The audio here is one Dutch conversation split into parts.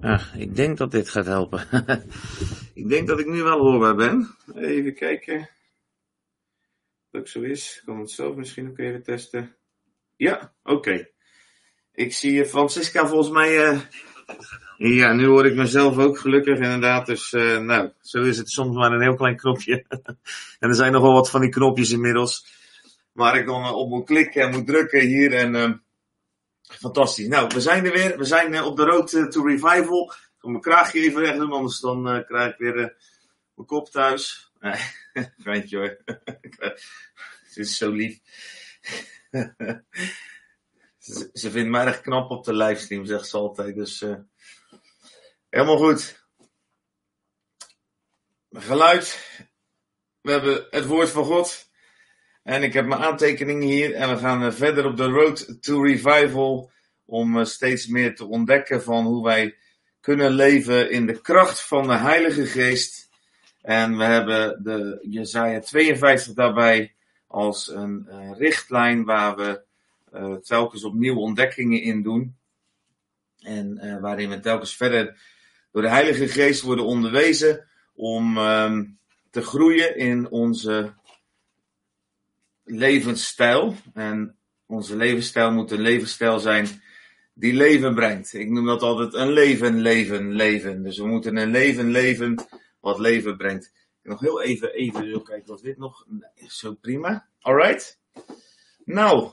Ah, ik denk dat dit gaat helpen. ik denk dat ik nu wel hoorbaar ben. Even kijken. Dat ook zo is. Ik kan het zelf misschien ook even testen. Ja, oké. Ik zie Francisca volgens mij. Uh... Ja, nu hoor ik mezelf ook gelukkig inderdaad. Dus uh, nou, zo is het soms maar een heel klein knopje. en er zijn nog wel wat van die knopjes inmiddels. Waar ik dan op moet klikken en moet drukken hier. En fantastisch. Nou, we zijn er weer. We zijn op de road to revival. Ik ga mijn kraagje even weg doen, anders dan krijg ik weer mijn kop thuis. Nee, geintje hoor. Het is zo lief. ze, vindt mij erg knap op de livestream, zegt ze altijd. Dus helemaal goed. Geluid. We hebben het woord van God. En ik heb mijn aantekeningen hier. En we gaan verder op de road to revival. Om uh, steeds meer te ontdekken van hoe wij kunnen leven in de kracht van de Heilige Geest. En we hebben de Jezaja 52 daarbij als een uh, richtlijn waar we telkens opnieuw ontdekkingen in doen. En waarin we telkens verder door de Heilige Geest worden onderwezen om um, te groeien in onze levensstijl. En onze levensstijl moet een levensstijl zijn die leven brengt. Ik noem dat altijd een leven, leven, leven. Dus we moeten een leven leven wat leven brengt. Nog heel even, even kijken wat dit nog. Nee, zo prima. Alright. Nou,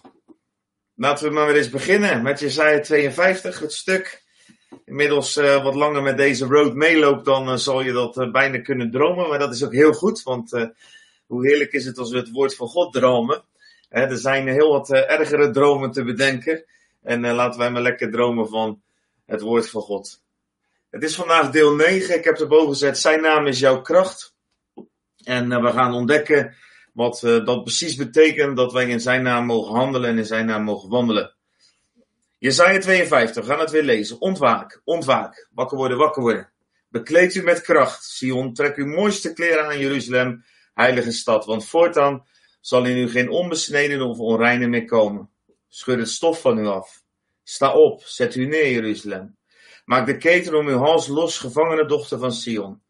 laten we maar weer eens beginnen met Jesaja 52, het stuk. Inmiddels uh, wat langer met deze road meeloopt, dan uh, zal je dat uh, bijna kunnen dromen. Maar dat is ook heel goed, want hoe heerlijk is het als we het woord van God dromen. Er zijn heel wat ergere dromen te bedenken. En laten wij maar lekker dromen van het woord van God. Het is vandaag deel 9. Ik heb erboven gezet, zijn naam is jouw kracht. En uh, we gaan ontdekken wat uh, dat precies betekent dat wij in zijn naam mogen handelen en in zijn naam mogen wandelen. Jezaja 52, we gaan het weer lezen. Ontwaak, ontwaak, wakker worden, wakker worden. Bekleed u met kracht, Sion, trek uw mooiste kleren aan Jeruzalem, heilige stad, want voortaan zal in u geen onbesneden of onreine meer komen. Schud het stof van u af. Sta op, zet u neer, Jeruzalem. Maak de keten om uw hals los, gevangene dochter van Sion.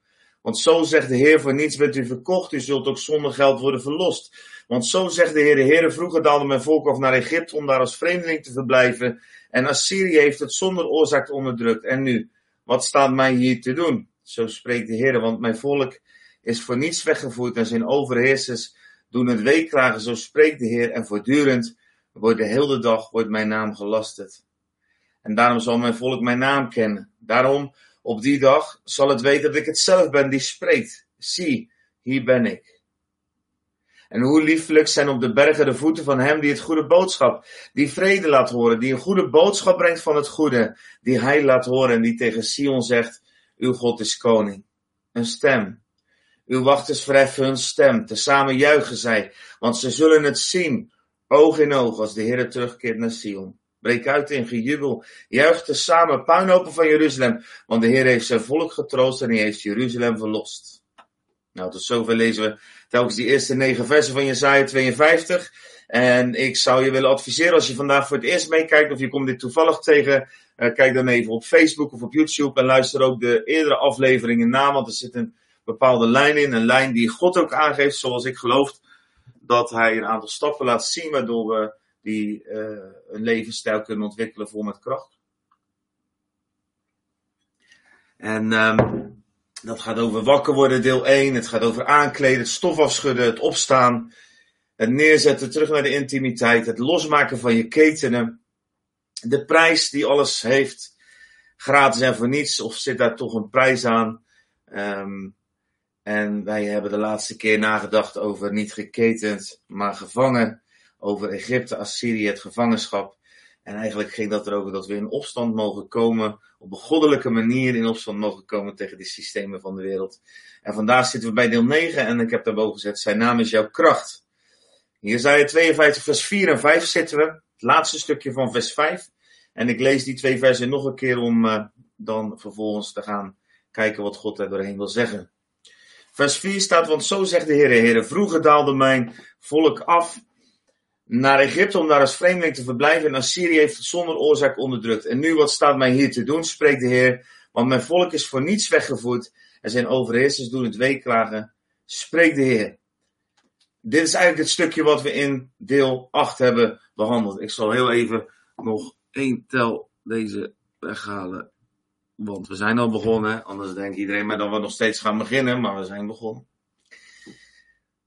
Want zo zegt de Heer, voor niets bent u verkocht, u zult ook zonder geld worden verlost. Want zo zegt de Heer, de Heer, vroeger daalde mijn volk af naar Egypte om daar als vreemdeling te verblijven. En Assyrië heeft het zonder oorzaak onderdrukt. En nu, wat staat mij hier te doen? Zo spreekt de Heer, want mijn volk is voor niets weggevoerd en zijn overheersers doen het weeklagen. Zo spreekt de Heer en voortdurend wordt de hele dag wordt mijn naam gelasterd. En daarom zal mijn volk mijn naam kennen. Daarom op die dag zal het weten dat ik het zelf ben die spreekt. Zie, hier ben ik. En hoe lieflijk zijn op de bergen de voeten van hem die het goede boodschap, die vrede laat horen, die een goede boodschap brengt van het goede, die hij laat horen en die tegen Sion zegt, uw God is koning. Een stem. Uw wachters verheffen hun stem, tezamen juichen zij, want ze zullen het zien, oog in oog, als de Heer terugkeert naar Sion. Breek uit in gejubel. Juich te samen puinhopen van Jeruzalem. Want de Heer heeft zijn volk getroost en hij heeft Jeruzalem verlost. Nou, tot zover lezen we telkens die eerste negen versen van Jesaja 52. En ik zou je willen adviseren als je vandaag voor het eerst meekijkt of je komt dit toevallig tegen. Uh, kijk dan even op Facebook of op YouTube en luister ook de eerdere afleveringen na. Want er zit een bepaalde lijn in. Een lijn die God ook aangeeft zoals ik geloof. Dat hij een aantal stappen laat zien waardoor we die uh, een levensstijl kunnen ontwikkelen vol met kracht. En um, dat gaat over wakker worden, deel 1. Het gaat over aankleden, het stof afschudden, het opstaan. Het neerzetten, terug naar de intimiteit. Het losmaken van je ketenen. De prijs die alles heeft. Gratis en voor niets. Of zit daar toch een prijs aan? Um, en wij hebben de laatste keer nagedacht over niet geketend, maar gevangen over Egypte, Assyrië, het gevangenschap. En eigenlijk ging dat erover dat we in opstand mogen komen, op een goddelijke manier in opstand mogen komen tegen die systemen van de wereld. En vandaag zitten we bij deel 9 en ik heb daarboven gezet, zijn naam is jouw kracht. Hier je 52 vers 4 en 5 zitten we, het laatste stukje van vers 5. En ik lees die twee versen nog een keer om uh, dan vervolgens te gaan kijken wat God er doorheen wil zeggen. Vers 4 staat, want zo zegt de Heer, Heer, vroeger daalde mijn volk af naar Egypte om daar als vreemdeling te verblijven. En Assyrië heeft het zonder oorzaak onderdrukt. En nu wat staat mij hier te doen, spreekt de Heer. Want mijn volk is voor niets weggevoerd en zijn overheersers doen het weeklagen. Spreekt de Heer. Dit is eigenlijk het stukje wat we in deel 8 hebben behandeld. Ik zal heel even nog één tel deze weghalen. Want we zijn al begonnen. Anders denkt iedereen maar dat we nog steeds gaan beginnen. Maar we zijn begonnen.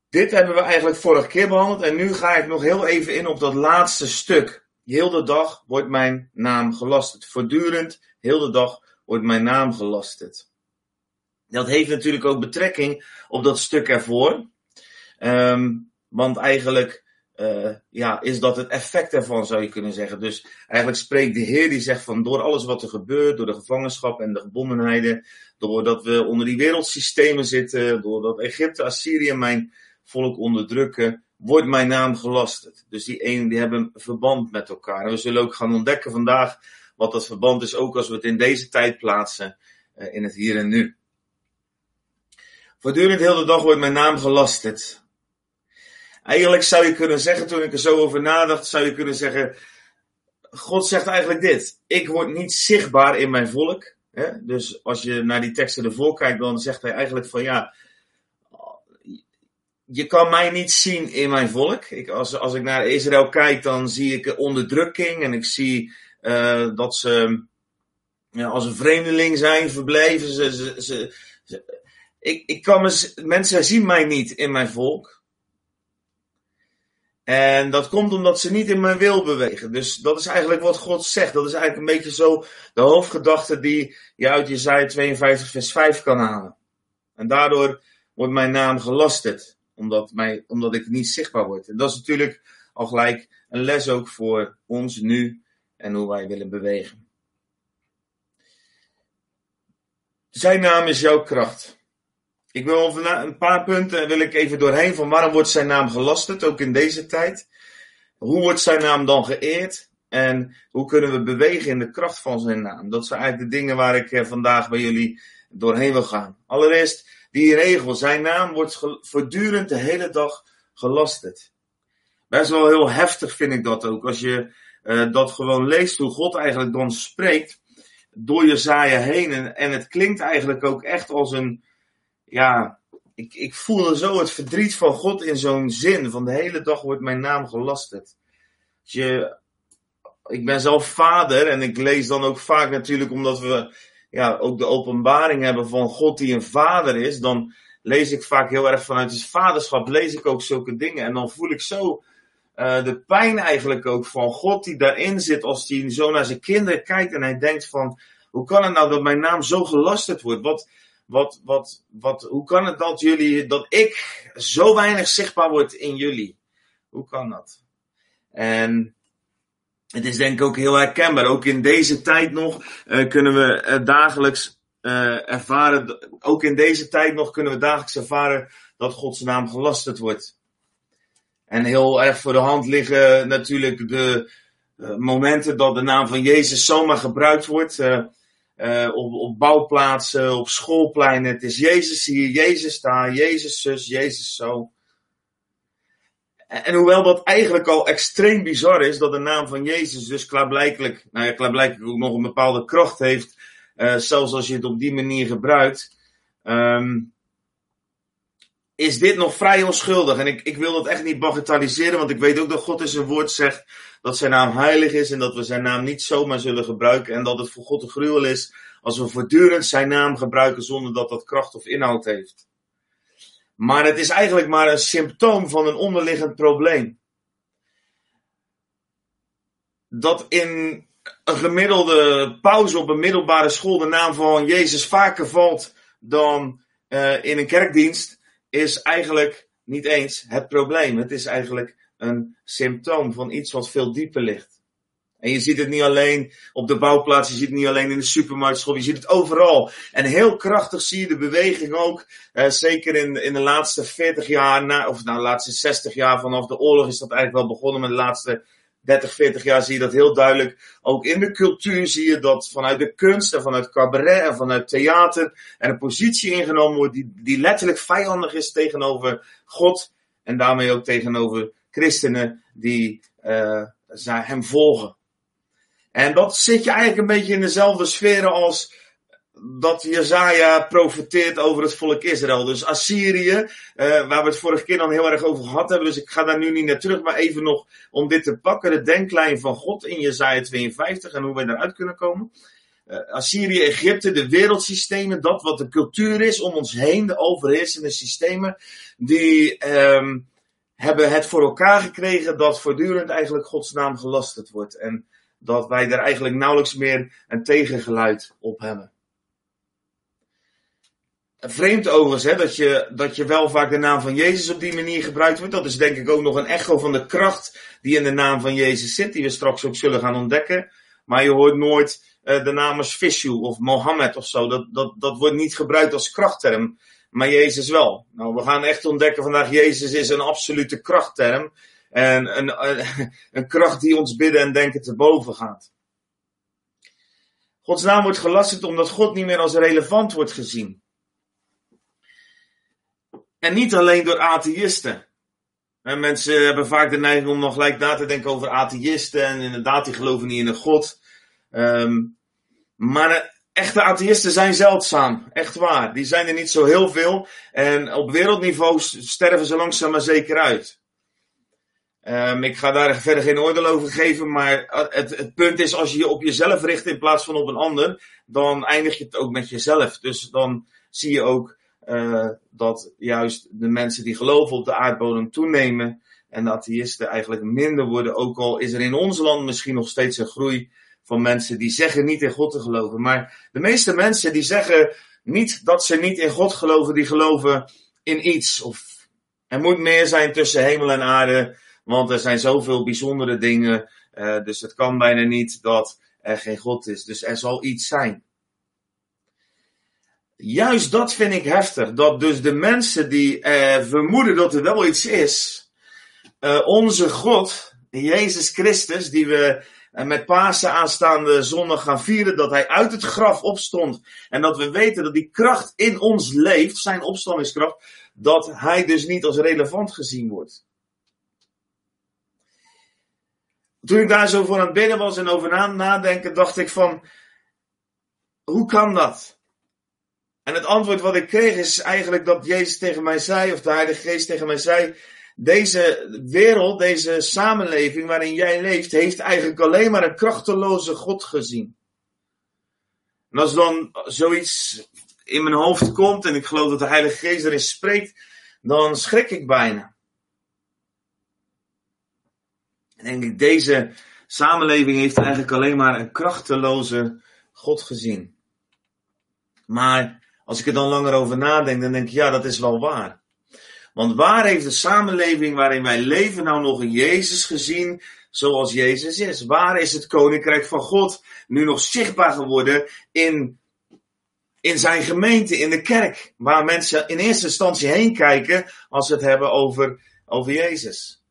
Dit hebben we eigenlijk vorige keer behandeld. En nu ga ik nog heel even in op dat laatste stuk. Heel de dag wordt mijn naam gelasterd. Voortdurend, heel de dag wordt mijn naam gelasterd. Dat heeft natuurlijk ook betrekking op dat stuk ervoor. Um, want eigenlijk uh, ja, is dat het effect ervan, zou je kunnen zeggen. Dus eigenlijk spreekt de Heer die zegt van door alles wat er gebeurt, door de gevangenschap en de gebondenheden, doordat we onder die wereldsystemen zitten, doordat Egypte, Assyrië mijn volk onderdrukken, wordt mijn naam gelasterd. Dus die ene die hebben een verband met elkaar. En we zullen ook gaan ontdekken vandaag wat dat verband is, ook als we het in deze tijd plaatsen, uh, in het hier en nu. Voortdurend heel de dag wordt mijn naam gelasterd. Eigenlijk zou je kunnen zeggen, toen ik er zo over nadacht, zou je kunnen zeggen, God zegt eigenlijk dit. Ik word niet zichtbaar in mijn volk. Hè? Dus als je naar die teksten ervoor kijkt, dan zegt hij eigenlijk van ja, je kan mij niet zien in mijn volk. Ik, als, als ik naar Israël kijk, dan zie ik onderdrukking en ik zie uh, dat ze ja, als een vreemdeling zijn, ze, ze, ze ik, ik kan me, mensen zien mij niet in mijn volk. En dat komt omdat ze niet in mijn wil bewegen. Dus dat is eigenlijk wat God zegt. Dat is eigenlijk een beetje zo de hoofdgedachte die je uit Jezaja 52 vers 5 kan halen. En daardoor wordt mijn naam gelasterd. Omdat, mij, omdat ik niet zichtbaar word. En dat is natuurlijk al gelijk een les ook voor ons nu en hoe wij willen bewegen. Zijn naam is jouw kracht. Ik wil een paar punten wil ik even doorheen van waarom wordt zijn naam gelasterd, ook in deze tijd. Hoe wordt zijn naam dan geëerd? En hoe kunnen we bewegen in de kracht van zijn naam? Dat zijn eigenlijk de dingen waar ik eh, vandaag bij jullie doorheen wil gaan. Allereerst die regel. Zijn naam wordt voortdurend de hele dag gelasterd. Best wel heel heftig vind ik dat ook. Als je uh, dat gewoon leest, hoe God eigenlijk dan spreekt door je zaaien heen. En, en het klinkt eigenlijk ook echt als een ja, ik, ik voelde zo het verdriet van God in zo'n zin. Van de hele dag wordt mijn naam gelasterd. Je, ik ben zelf vader en ik lees dan ook vaak natuurlijk omdat we ja, ook de openbaring hebben van God die een vader is. Dan lees ik vaak heel erg vanuit het vaderschap, lees ik ook zulke dingen. En dan voel ik zo uh, de pijn eigenlijk ook van God die daarin zit als hij zo naar zijn kinderen kijkt en hij denkt van, hoe kan het nou dat mijn naam zo gelasterd wordt? Wat, wat, wat, wat, hoe kan het dat jullie, dat ik zo weinig zichtbaar word in jullie? Hoe kan dat? En het is denk ik ook heel herkenbaar. Ook in deze tijd nog uh, kunnen we uh, dagelijks uh, ervaren, ook in deze tijd nog kunnen we dagelijks ervaren dat Gods naam gelasterd wordt. En heel erg voor de hand liggen natuurlijk de momenten dat de naam van Jezus zomaar gebruikt wordt. Uh, op, op bouwplaatsen, op schoolpleinen. Het is Jezus hier, Jezus daar, Jezus zus, Jezus zo. En, hoewel dat eigenlijk al extreem bizar is, dat de naam van Jezus dus klaarblijkelijk, nou ja, klaarblijkelijk ook nog een bepaalde kracht heeft, uh, zelfs als je het op die manier gebruikt, um, is dit nog vrij onschuldig. En ik, ik wil dat echt niet bagatelliseren, want ik weet ook dat God in zijn woord zegt dat zijn naam heilig is en dat we zijn naam niet zomaar zullen gebruiken. En dat het voor God een gruwel is als we voortdurend zijn naam gebruiken zonder dat dat kracht of inhoud heeft. Maar het is eigenlijk maar een symptoom van een onderliggend probleem. Dat in een gemiddelde pauze op een middelbare school de naam van Jezus vaker valt dan uh, in een kerkdienst is eigenlijk niet eens het probleem. Het is eigenlijk een symptoom van iets wat veel dieper ligt. En je ziet het niet alleen op de bouwplaats, je ziet het niet alleen in de supermarktschool, je ziet het overal. En heel krachtig zie je de beweging ook, eh, zeker in, in de laatste 40 jaar, na, of nou de laatste 60 jaar vanaf de oorlog is dat eigenlijk wel begonnen, maar de laatste 30, 40 jaar zie je dat heel duidelijk. Ook in de cultuur zie je dat vanuit de kunst en vanuit cabaret en vanuit theater er een positie ingenomen wordt die, die letterlijk vijandig is tegenover God en daarmee ook tegenover christenen die uh, hem volgen. En dat zit je eigenlijk een beetje in dezelfde sferen als dat Jezaja profeteert over het volk Israël. Dus Assyrië, uh, waar we het vorige keer dan heel erg over gehad hebben. Dus ik ga daar nu niet naar terug, maar even nog om dit te pakken. De denklijn van God in Jezaja 52 en hoe wij eruit kunnen komen. Uh, Assyrië, Egypte, de wereldsystemen, dat wat de cultuur is om ons heen, de overheersende systemen, die um, hebben het voor elkaar gekregen dat voortdurend eigenlijk Gods naam gelasterd wordt. En dat wij er eigenlijk nauwelijks meer een tegengeluid op hebben. Vreemd overigens, hè, dat, je, dat je wel vaak de naam van Jezus op die manier gebruikt wordt. Dat is denk ik ook nog een echo van de kracht die in de naam van Jezus zit, die we straks ook zullen gaan ontdekken. Maar je hoort nooit uh, de naam als Vishu of Mohammed of zo. Dat, dat, dat wordt niet gebruikt als krachtterm, maar Jezus wel. Nou, we gaan echt ontdekken vandaag, Jezus is een absolute krachtterm. En een, een, een kracht die ons bidden en denken te boven gaat. Gods naam wordt gelasterd omdat God niet meer als relevant wordt gezien. En niet alleen door atheïsten. En mensen hebben vaak de neiging om nog gelijk na te denken over atheïsten. En inderdaad, die geloven niet in een God. Um, maar echte atheïsten zijn zeldzaam. Echt waar. Die zijn er niet zo heel veel. En op wereldniveau sterven ze langzaam maar zeker uit. Um, ik ga daar verder geen oordeel over geven, maar het, het, punt is, als je je op jezelf richt in plaats van op een ander, dan eindig je het ook met jezelf. Dus dan zie je ook uh, dat juist de mensen die geloven op de aardbodem toenemen en de atheïsten eigenlijk minder worden. Ook al is er in ons land misschien nog steeds een groei van mensen die zeggen niet in God te geloven. Maar de meeste mensen die zeggen niet dat ze niet in God geloven, die geloven in iets. Of er moet meer zijn tussen hemel en aarde, want er zijn zoveel bijzondere dingen. Uh, dus het kan bijna niet dat er geen God is. Dus er zal iets zijn juist dat vind ik heftig. Dat dus de mensen die eh, vermoeden dat er wel iets is, uh, onze God, Jezus Christus, die we uh, met Pasen aanstaande zondag gaan vieren, dat hij uit het graf opstond. En dat we weten dat die kracht in ons leeft, zijn opstandingskracht, dat hij dus niet als relevant gezien wordt. Toen ik daar zo voor aan het bidden was en over na nadenken, dacht ik van, hoe kan dat? En het antwoord wat ik kreeg is eigenlijk dat Jezus tegen mij zei, of de Heilige Geest tegen mij zei, deze wereld, deze samenleving waarin jij leeft, heeft eigenlijk alleen maar een krachteloze God gezien. En als dan zoiets in mijn hoofd komt en ik geloof dat de Heilige Geest erin spreekt, dan schrik ik bijna. En denk ik, deze samenleving heeft eigenlijk alleen maar een krachteloze God gezien. Maar als ik er dan langer over nadenk, dan denk ik, ja, dat is wel waar. Want waar heeft de samenleving waarin wij leven nou nog een Jezus gezien zoals Jezus is? Waar is het koninkrijk van God nu nog zichtbaar geworden in, in zijn gemeente, in de kerk? Waar mensen in eerste instantie heen kijken als ze het hebben over, over Jezus.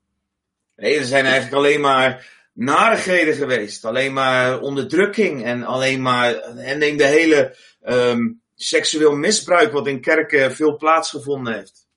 Nee, er zijn eigenlijk alleen maar narigheden geweest. Alleen maar onderdrukking en alleen maar, en neem de hele, um, seksueel misbruik wat in kerken veel plaatsgevonden heeft.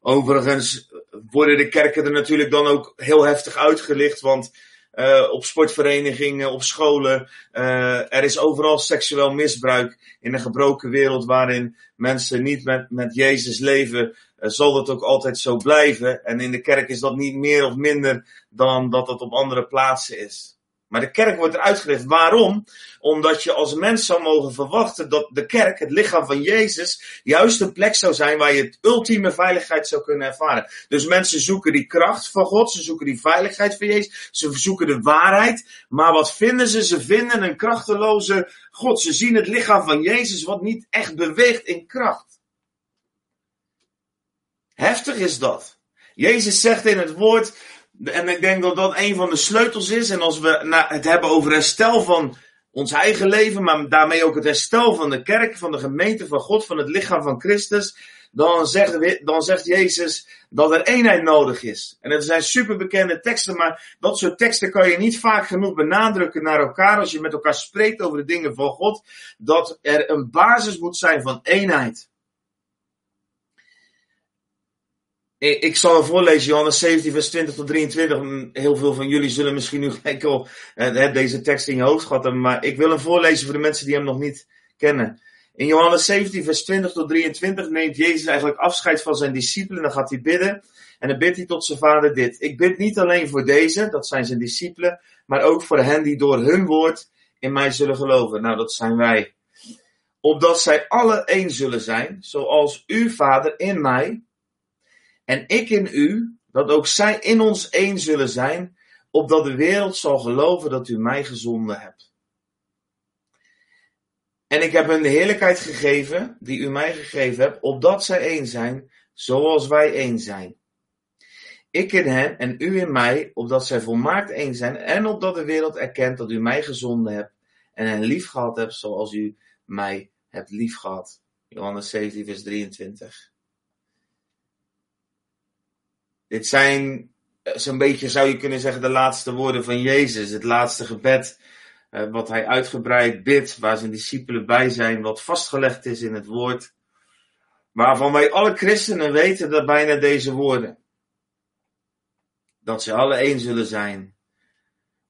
Overigens worden de kerken er natuurlijk dan ook heel heftig uitgelicht, want uh, op sportverenigingen, op scholen, uh, er is overal seksueel misbruik in een gebroken wereld waarin mensen niet met, met Jezus leven, uh, zal dat ook altijd zo blijven. En in de kerk is dat niet meer of minder dan dat het op andere plaatsen is. Maar de kerk wordt eruit gelicht. Waarom? Omdat je als mens zou mogen verwachten dat de kerk, het lichaam van Jezus, juist een plek zou zijn waar je het ultieme veiligheid zou kunnen ervaren. Dus mensen zoeken die kracht van God, ze zoeken die veiligheid van Jezus, ze zoeken de waarheid. Maar wat vinden ze? Ze vinden een krachteloze God. Ze zien het lichaam van Jezus wat niet echt beweegt in kracht. Heftig is dat. Jezus zegt in het woord, en ik denk dat dat een van de sleutels is. En als we het hebben over herstel van ons eigen leven, maar daarmee ook het herstel van de kerk, van de gemeente van God, van het lichaam van Christus, dan zegt, dan zegt Jezus dat er eenheid nodig is. En het zijn superbekende teksten, maar dat soort teksten kan je niet vaak genoeg benadrukken naar elkaar als je met elkaar spreekt over de dingen van God, dat er een basis moet zijn van eenheid. Ik zal voorlezen, Johannes 17, vers 20 tot 23. Heel veel van jullie zullen misschien nu gelijk al uh, deze tekst in je hoofd gehad. Maar ik wil hem voorlezen voor de mensen die hem nog niet kennen. In Johannes 17, vers 20 tot 23 neemt Jezus eigenlijk afscheid van zijn discipelen. Dan gaat hij bidden. En dan bidt hij tot zijn vader dit. Ik bid niet alleen voor deze, dat zijn zijn discipelen, maar ook voor hen die door hun woord in mij zullen geloven. Nou, dat zijn wij. Opdat zij alle één zullen zijn, zoals u, vader, in mij en ik in u, dat ook zij in ons één zullen zijn, opdat de wereld zal geloven dat u mij gezonden hebt. En ik heb hun de heerlijkheid gegeven, die u mij gegeven hebt, opdat zij één zijn, zoals wij één zijn. Ik in hen en u in mij, opdat zij volmaakt één zijn, en opdat de wereld erkent dat u mij gezonden hebt en hen lief gehad hebt, zoals u mij hebt lief gehad. Johannes 17, vers 23. Dit zijn eh, zo'n beetje, zou je kunnen zeggen, de laatste woorden van Jezus. Het laatste gebed uh, wat hij uitgebreid bidt, waar zijn discipelen bij zijn, wat vastgelegd is in het woord. Waarvan wij alle christenen weten dat bijna deze woorden. Dat ze alle één zullen zijn.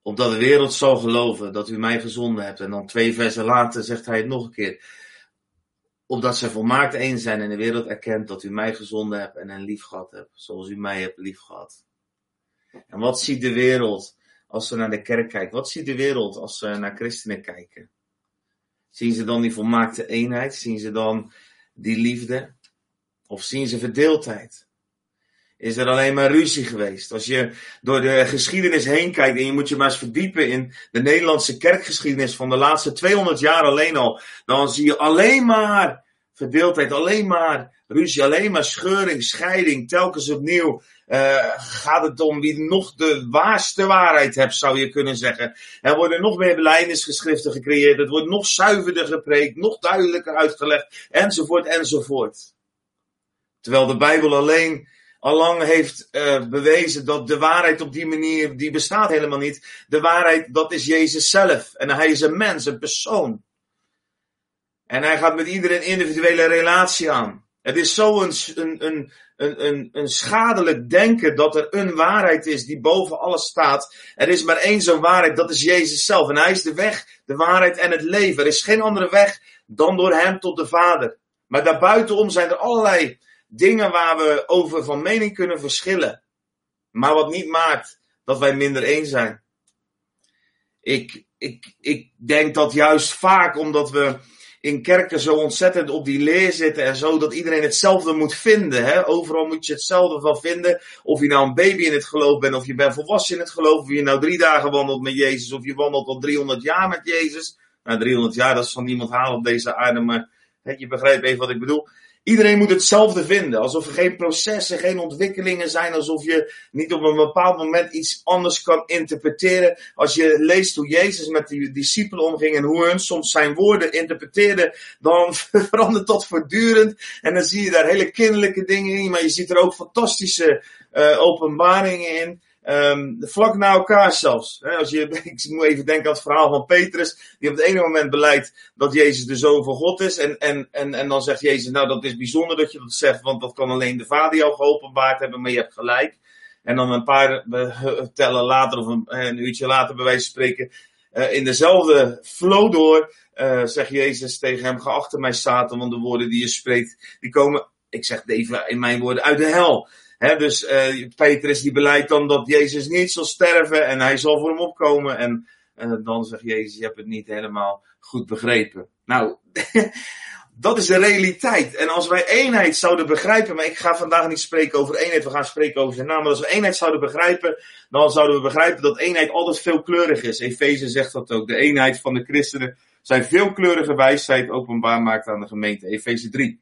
Opdat de wereld zal geloven dat u mij gezonden hebt. En dan twee versen later zegt hij het nog een keer. Opdat zij volmaakt één zijn en de wereld erkent dat u mij gezonden hebt en hen lief gehad hebt. Zoals u mij hebt lief gehad. En wat ziet de wereld als ze naar de kerk kijken? Wat ziet de wereld als ze naar christenen kijken? Zien ze dan die volmaakte eenheid? Zien ze dan die liefde? Of zien ze verdeeldheid? Is er alleen maar ruzie geweest? Als je door de geschiedenis heen kijkt en je moet je maar eens verdiepen in de Nederlandse kerkgeschiedenis van de laatste 200 jaar alleen al, dan zie je alleen maar verdeeldheid, alleen maar ruzie, alleen maar scheuring, scheiding, telkens opnieuw. Uh, gaat het om wie nog de waarste waarheid hebt, zou je kunnen zeggen. Er worden nog meer beleidingsgeschriften gecreëerd, het wordt nog zuiverder gepreekt, nog duidelijker uitgelegd, enzovoort, enzovoort. Terwijl de Bijbel alleen allang heeft uh, bewezen dat de waarheid op die manier, die bestaat helemaal niet. De waarheid, dat is Jezus zelf. En hij is een mens, een persoon. En hij gaat met iedereen individuele relatie aan. Het is zo een, een, een, een, een schadelijk denken dat er een waarheid is die boven alles staat. Er is maar één zo'n waarheid, dat is Jezus zelf. En hij is de weg, de waarheid en het leven. Er is geen andere weg dan door hem tot de Vader. Maar daarbuitenom zijn er allerlei dingen waar we over van mening kunnen verschillen. Maar wat niet maakt dat wij minder één zijn. Ik, ik, ik denk dat juist vaak omdat we in kerken zo ontzettend op die leer zitten en zo, dat iedereen hetzelfde moet vinden. Hè? Overal moet je hetzelfde van vinden. Of je nou een baby in het geloof bent, of je bent volwassen in het geloof, of je nou drie dagen wandelt met Jezus, of je wandelt al 300 jaar met Jezus. Nou, 300 jaar, dat is van niemand halen op deze aarde, maar hè, je begrijpt even wat ik bedoel. Iedereen moet hetzelfde vinden. Alsof er geen processen, geen ontwikkelingen zijn. Alsof je niet op een bepaald moment iets anders kan interpreteren. Als je leest hoe Jezus met die discipelen omging en hoe hun soms zijn woorden interpreteerden, dan verandert dat voortdurend. En dan zie je daar hele kinderlijke dingen in, maar je ziet er ook fantastische uh, openbaringen in. Um, vlak na elkaar zelfs. als je, ik moet even denken aan het verhaal van Petrus, die op het ene moment beleidt dat Jezus de zoon van God is. En, en, en, en dan zegt Jezus, nou dat is bijzonder dat je dat zegt, want dat kan alleen de Vader jou geopenbaard hebben, maar je hebt gelijk. En dan een paar tellen later, of een, een uurtje later bij wijze van spreken, uh, in dezelfde flow door, uh, zegt Jezus tegen hem, geachte mij Satan, want de woorden die je spreekt, die komen, ik zeg even in mijn woorden, uit de hel. He, dus uh, Petrus die beleidt dan dat Jezus niet zal sterven en hij zal voor hem opkomen. En uh, dan zegt Jezus, je hebt het niet helemaal goed begrepen. Nou, dat is de realiteit. En als wij eenheid zouden begrijpen, maar ik ga vandaag niet spreken over eenheid, we gaan spreken over zijn naam. Maar als we eenheid zouden begrijpen, dan zouden we begrijpen dat eenheid altijd veelkleurig is. Efeze zegt dat ook. De eenheid van de christenen zijn veelkleurige wijsheid openbaar maakt aan de gemeente. Efeze 3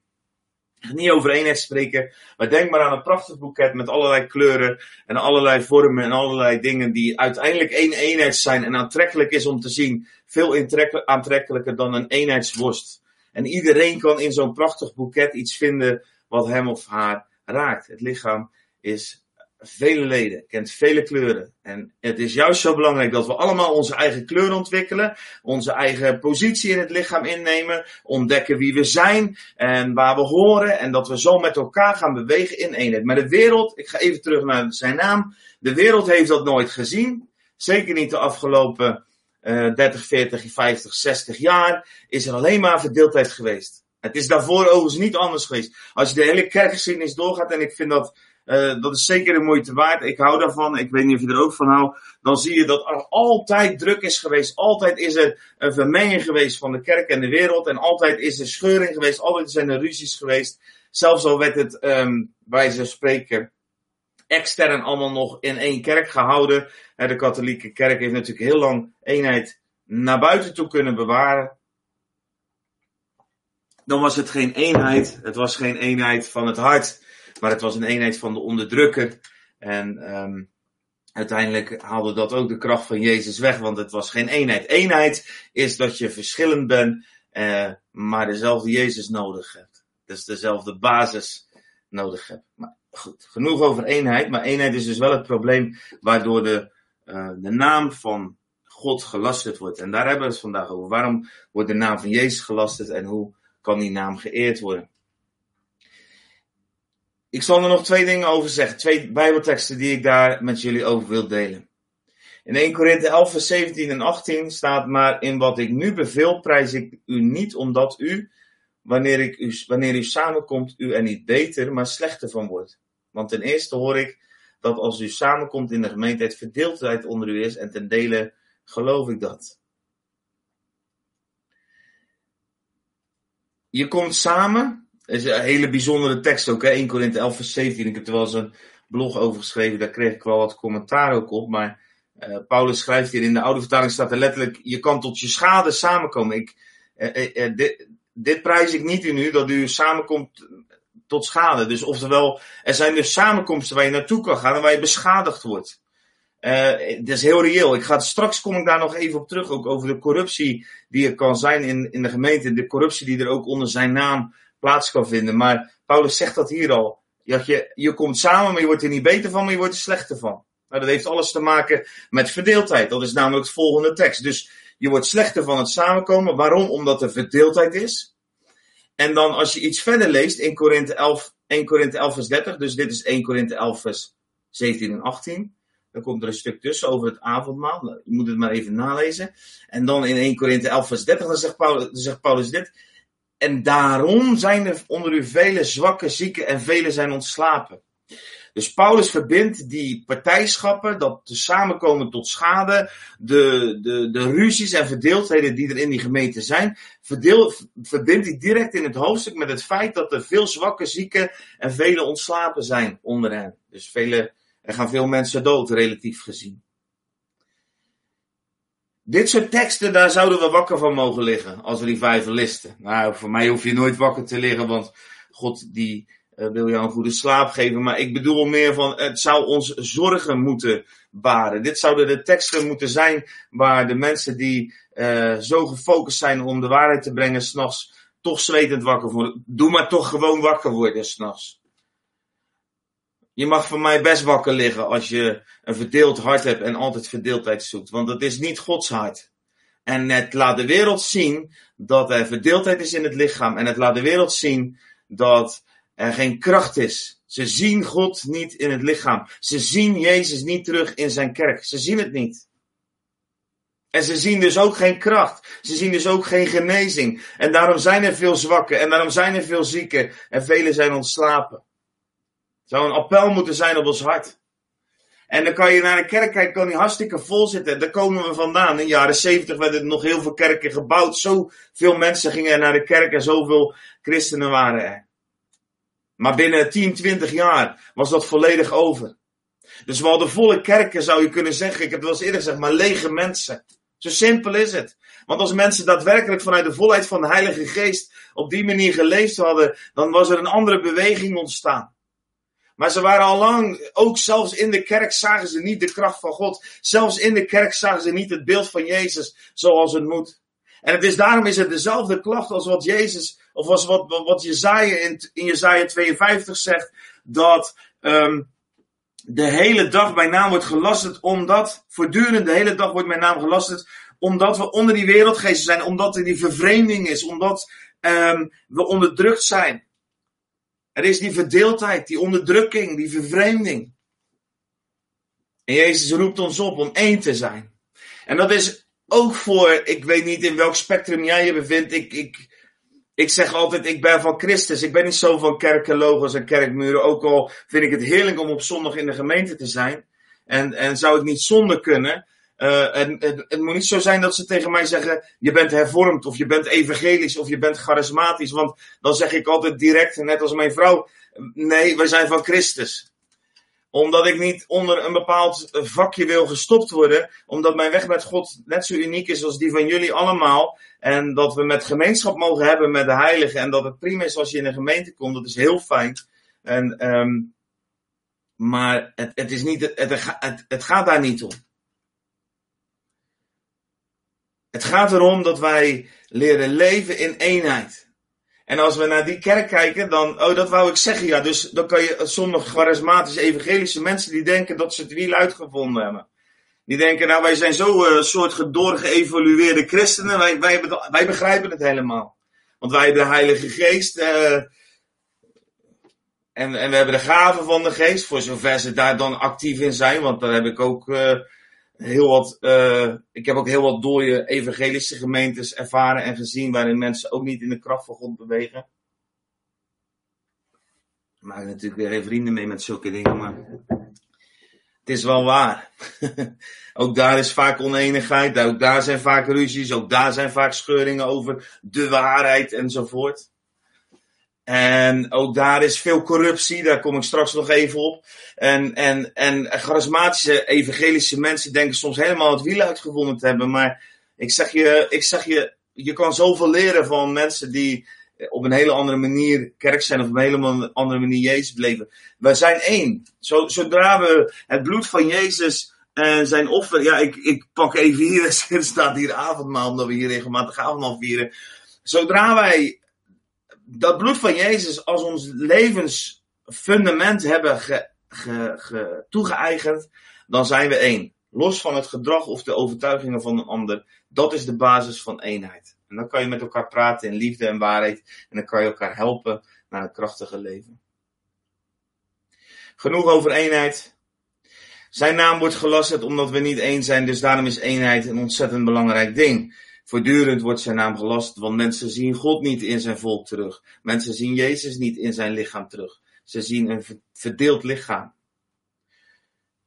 niet over eenheid spreken, maar denk maar aan een prachtig boeket met allerlei kleuren en allerlei vormen en allerlei dingen die uiteindelijk één eenheid zijn en aantrekkelijk is om te zien. Veel aantrekkelijker dan een eenheidsworst. En iedereen kan in zo'n prachtig boeket iets vinden wat hem of haar raakt. Het lichaam is vele leden, kent vele kleuren. En het is juist zo belangrijk dat we allemaal onze eigen kleur ontwikkelen, onze eigen positie in het lichaam innemen, ontdekken wie we zijn en waar we horen en dat we zo met elkaar gaan bewegen in eenheid. Maar de wereld, ik ga even terug naar zijn naam, de wereld heeft dat nooit gezien. Zeker niet de afgelopen uh, 30, 40, 50, 60 jaar, is er alleen maar verdeeldheid geweest. Het is daarvoor overigens niet anders geweest. Als je de hele kerkgeschiedenis doorgaat, en ik vind dat uh, dat is zeker een moeite waard. Ik hou daarvan. Ik weet niet of je er ook van houdt. Dan zie je dat er altijd druk is geweest. Altijd is er een vermenging geweest van de kerk en de wereld. En altijd is er scheuring geweest. Altijd zijn er ruzies geweest. Zelfs al werd het, um, bij ze spreken, extern allemaal nog in één kerk gehouden. De katholieke kerk heeft natuurlijk heel lang eenheid naar buiten toe kunnen bewaren. Dan was het geen eenheid. Het was geen eenheid van het hart. Maar het was een eenheid van de onderdrukker. En um, uiteindelijk haalde dat ook de kracht van Jezus weg, want het was geen eenheid. Eenheid is dat je verschillend bent, uh, maar dezelfde Jezus nodig hebt. Dus dezelfde basis nodig hebt. Maar goed, genoeg over eenheid. Maar eenheid is dus wel het probleem waardoor de, uh, de naam van God gelasterd wordt. En daar hebben we het vandaag over. Waarom wordt de naam van Jezus gelasterd en hoe kan die naam geëerd worden? Ik zal er nog twee dingen over zeggen. Twee bijbelteksten die ik daar met jullie over wil delen. In 1 Korinthe 11 vers 17 en 18 staat maar in wat ik nu beveel prijs ik u niet omdat u, wanneer, ik u, wanneer u samenkomt, u er niet beter, maar slechter van wordt. Want ten eerste hoor ik dat als u samenkomt in de gemeente het verdeeldheid onder u is en ten dele geloof ik dat. Je komt samen is een hele bijzondere tekst ook, hè? 1 Korinthe 11 vers 17. Ik heb er wel eens een blog over geschreven, daar kreeg ik wel wat commentaar ook op. Maar uh, Paulus schrijft hier in de oude vertaling staat er letterlijk, je kan tot je schade samenkomen. Ik, uh, dit, dit prijs ik niet in u, dat u samenkomt tot schade. Dus oftewel, er zijn dus samenkomsten waar je naartoe kan gaan en waar je beschadigd wordt. Uh, dat is heel reëel. Ik ga, straks kom ik daar nog even op terug, ook over de corruptie die er kan zijn in, in de gemeente. De corruptie die er ook onder zijn naam plaats kan vinden. Maar Paulus zegt dat hier al. Dat je, komt samen, maar je wordt er niet beter van, maar je wordt er slechter van. Nou, dat heeft alles te maken met verdeeldheid. Dat is namelijk het volgende tekst. Dus je wordt slechter van het samenkomen. Waarom? Omdat er verdeeldheid is. En dan als je iets verder leest in Korinthe 11, 1 Korinthe 11 vers 30. Dus dit is 1 Korinthe 11 vers 17 en 18. Dan komt er een stuk tussen over het avondmaal. Nou, je moet het maar even nalezen. En dan in 1 Korinthe 11 vers 30 dan zegt Paulus, dan zegt Paulus dit. En daarom zijn er onder u vele zwakke, zieken en velen zijn ontslapen. Dus Paulus verbindt die partijschappen, dat de samenkomen tot schade, de, de, de ruzies en verdeeldheden die er in die gemeente zijn, verbindt hij direct in het hoofdstuk met het feit dat er veel zwakke, zieken en vele ontslapen zijn onder hen. Dus vele, er gaan veel mensen dood, relatief gezien. Dit soort teksten, daar zouden we wakker van mogen liggen als revivalisten. Nou, voor mij hoef je nooit wakker te liggen, want God die uh, wil jou een goede slaap geven. Maar ik bedoel meer van, het zou ons zorgen moeten baren. Dit zouden de teksten moeten zijn waar de mensen die uh, zo gefocust zijn om de waarheid te brengen, s'nachts toch zwetend wakker worden. Doe maar toch gewoon wakker worden s'nachts. Je mag van mij best wakker liggen als je een verdeeld hart hebt en altijd verdeeldheid zoekt. Want dat is niet Gods hart. En het laat de wereld zien dat er verdeeldheid is in het lichaam. En het laat de wereld zien dat er geen kracht is. Ze zien God niet in het lichaam. Ze zien Jezus niet terug in zijn kerk. Ze zien het niet. En ze zien dus ook geen kracht. Ze zien dus ook geen genezing. En daarom zijn er veel zwakken. En daarom zijn er veel zieken. En velen zijn ontslapen zou een appel moeten zijn op ons hart. En dan kan je naar een kerk kijken, kan die hartstikke vol zitten. Daar komen we vandaan. In de jaren 70 werden er nog heel veel kerken gebouwd. Zoveel mensen gingen naar de kerk en zoveel christenen waren er. Maar binnen 10, 20 jaar was dat volledig over. Dus we hadden volle kerken, zou je kunnen zeggen. Ik heb het wel eens eerder gezegd, maar lege mensen. Zo simpel is het. Want als mensen daadwerkelijk vanuit de volheid van de Heilige Geest op die manier geleefd hadden, dan was er een andere beweging ontstaan. Maar ze waren al lang, ook zelfs in de kerk zagen ze niet de kracht van God. Zelfs in de kerk zagen ze niet het beeld van Jezus zoals het moet. En het is, daarom is het dezelfde klacht als wat Jezus, of als wat, wat Jezaja in, in Jezaja 52 zegt, dat um, de hele dag mijn naam wordt gelasterd, omdat, voortdurend de hele dag wordt mijn naam gelasterd, omdat we onder die wereldgeesten zijn, omdat er die vervreemding is, omdat um, we onderdrukt zijn. Er is die verdeeldheid, die onderdrukking, die vervreemding. En Jezus roept ons op om één te zijn. En dat is ook voor, ik weet niet in welk spectrum jij je bevindt. Ik, ik, ik zeg altijd, ik ben van Christus. Ik ben niet zo van kerken, logos en kerkmuren. Ook al vind ik het heerlijk om op zondag in de gemeente te zijn. En, en zou ik niet zonder kunnen. Uh, en, het, het moet niet zo zijn dat ze tegen mij zeggen: je bent hervormd, of je bent evangelisch, of je bent charismatisch. Want dan zeg ik altijd direct, net als mijn vrouw: nee, wij zijn van Christus omdat ik niet onder een bepaald vakje wil gestopt worden. Omdat mijn weg met God net zo uniek is als die van jullie allemaal. En dat we met gemeenschap mogen hebben met de heiligen. En dat het prima is als je in een gemeente komt. Dat is heel fijn. En, um, maar het, het, is niet, het, het gaat daar niet om. Het gaat erom dat wij leren leven in eenheid. En als we naar die kerk kijken, dan, oh dat wou ik zeggen, ja, dus dan kan je sommige charismatische evangelische mensen die denken dat ze het wiel uitgevonden hebben. Die denken, nou wij zijn zo een uh, soort geëvolueerde christenen, wij, wij, begrijpen het helemaal. Want wij hebben de Heilige Geest, uh, en, en we hebben de gaven van de Geest, voor zover ze daar dan actief in zijn, want daar heb ik ook uh, heel wat, uh, ik heb ook heel wat dode evangelische gemeentes ervaren en gezien waarin mensen ook niet in de kracht van God bewegen. Ik maak natuurlijk weer geen vrienden mee met zulke dingen, maar het is wel waar. ook daar is vaak oneenigheid, ook daar zijn vaak ruzies, ook daar zijn vaak scheuringen over de waarheid enzovoort. En ook daar is veel corruptie, daar kom ik straks nog even op. En, en, en charismatische evangelische mensen denken soms helemaal het wiel uitgevonden te hebben. Maar ik zeg je, ik zeg je, je kan zoveel leren van mensen die op een hele andere manier kerk zijn of op een hele andere manier Jezus beleven. Wij zijn één. Zodra we het bloed van Jezus en zijn offer, ja, ik, ik pak even hier, er staat hier avondmaal, omdat we hier regelmatig avondmaal vieren. Zodra wij dat bloed van Jezus als ons levensfundament hebben ge, ge, ge, toegeëigend, dan zijn we één. Los van het gedrag of de overtuigingen van een ander. Dat is de basis van eenheid. En dan kan je met elkaar praten in liefde en waarheid. En dan kan je elkaar helpen naar een krachtige leven. Genoeg over eenheid. Zijn naam wordt gelasterd omdat we niet één zijn, dus daarom is eenheid een ontzettend belangrijk ding. Voortdurend wordt zijn naam gelast, want mensen zien God niet in zijn volk terug. Mensen zien Jezus niet in zijn lichaam terug. Ze zien een verdeeld lichaam.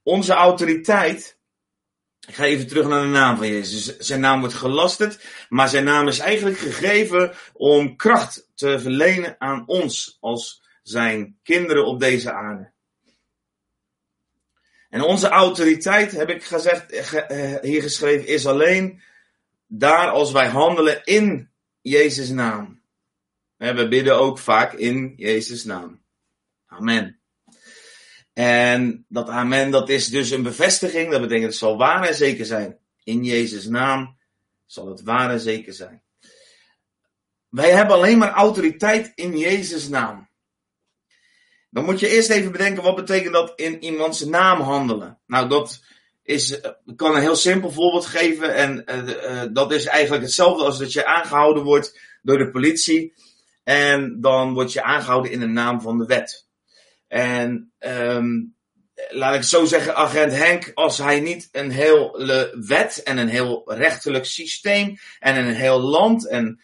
Onze autoriteit. Ik ga even terug naar de naam van Jezus. Zijn naam wordt gelasterd, maar zijn naam is eigenlijk gegeven om kracht te verlenen aan ons als zijn kinderen op deze aarde. En onze autoriteit, heb ik gezegd, eh, hier geschreven, is alleen daar als wij handelen in Jezus' naam. We bidden ook vaak in Jezus' naam. Amen. En dat amen, dat is dus een bevestiging. Dat betekent het zal waar en zeker zijn. In Jezus' naam zal het waar en zeker zijn. Wij hebben alleen maar autoriteit in Jezus' naam. Dan moet je eerst even bedenken wat betekent dat in iemands naam handelen. Nou, dat is, eh, ik kan een heel simpel voorbeeld geven. En uh, dat is eigenlijk hetzelfde als dat je aangehouden wordt door de politie. En dan word je aangehouden in de naam van de wet. En um, laat ik zo zeggen, agent Henk, als hij niet een hele wet en een heel rechterlijk systeem en een heel land en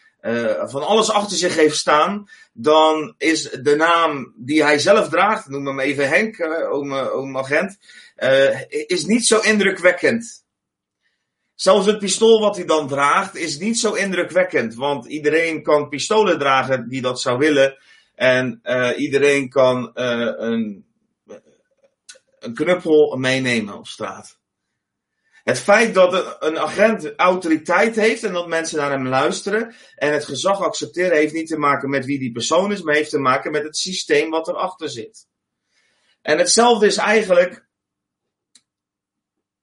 van alles achter zich heeft staan, dan is de naam die hij zelf draagt, noem hem even Henk, uh, oom, oom agent, uh, is niet zo indrukwekkend. Zelfs het pistool wat hij dan draagt is niet zo indrukwekkend, want iedereen kan pistolen dragen die dat zou willen. En uh, iedereen kan uh, een, een knuppel meenemen op straat. Het feit dat een agent autoriteit heeft en dat mensen naar hem luisteren en het gezag accepteren, heeft niet te maken met wie die persoon is, maar heeft te maken met het systeem wat erachter zit. En hetzelfde is eigenlijk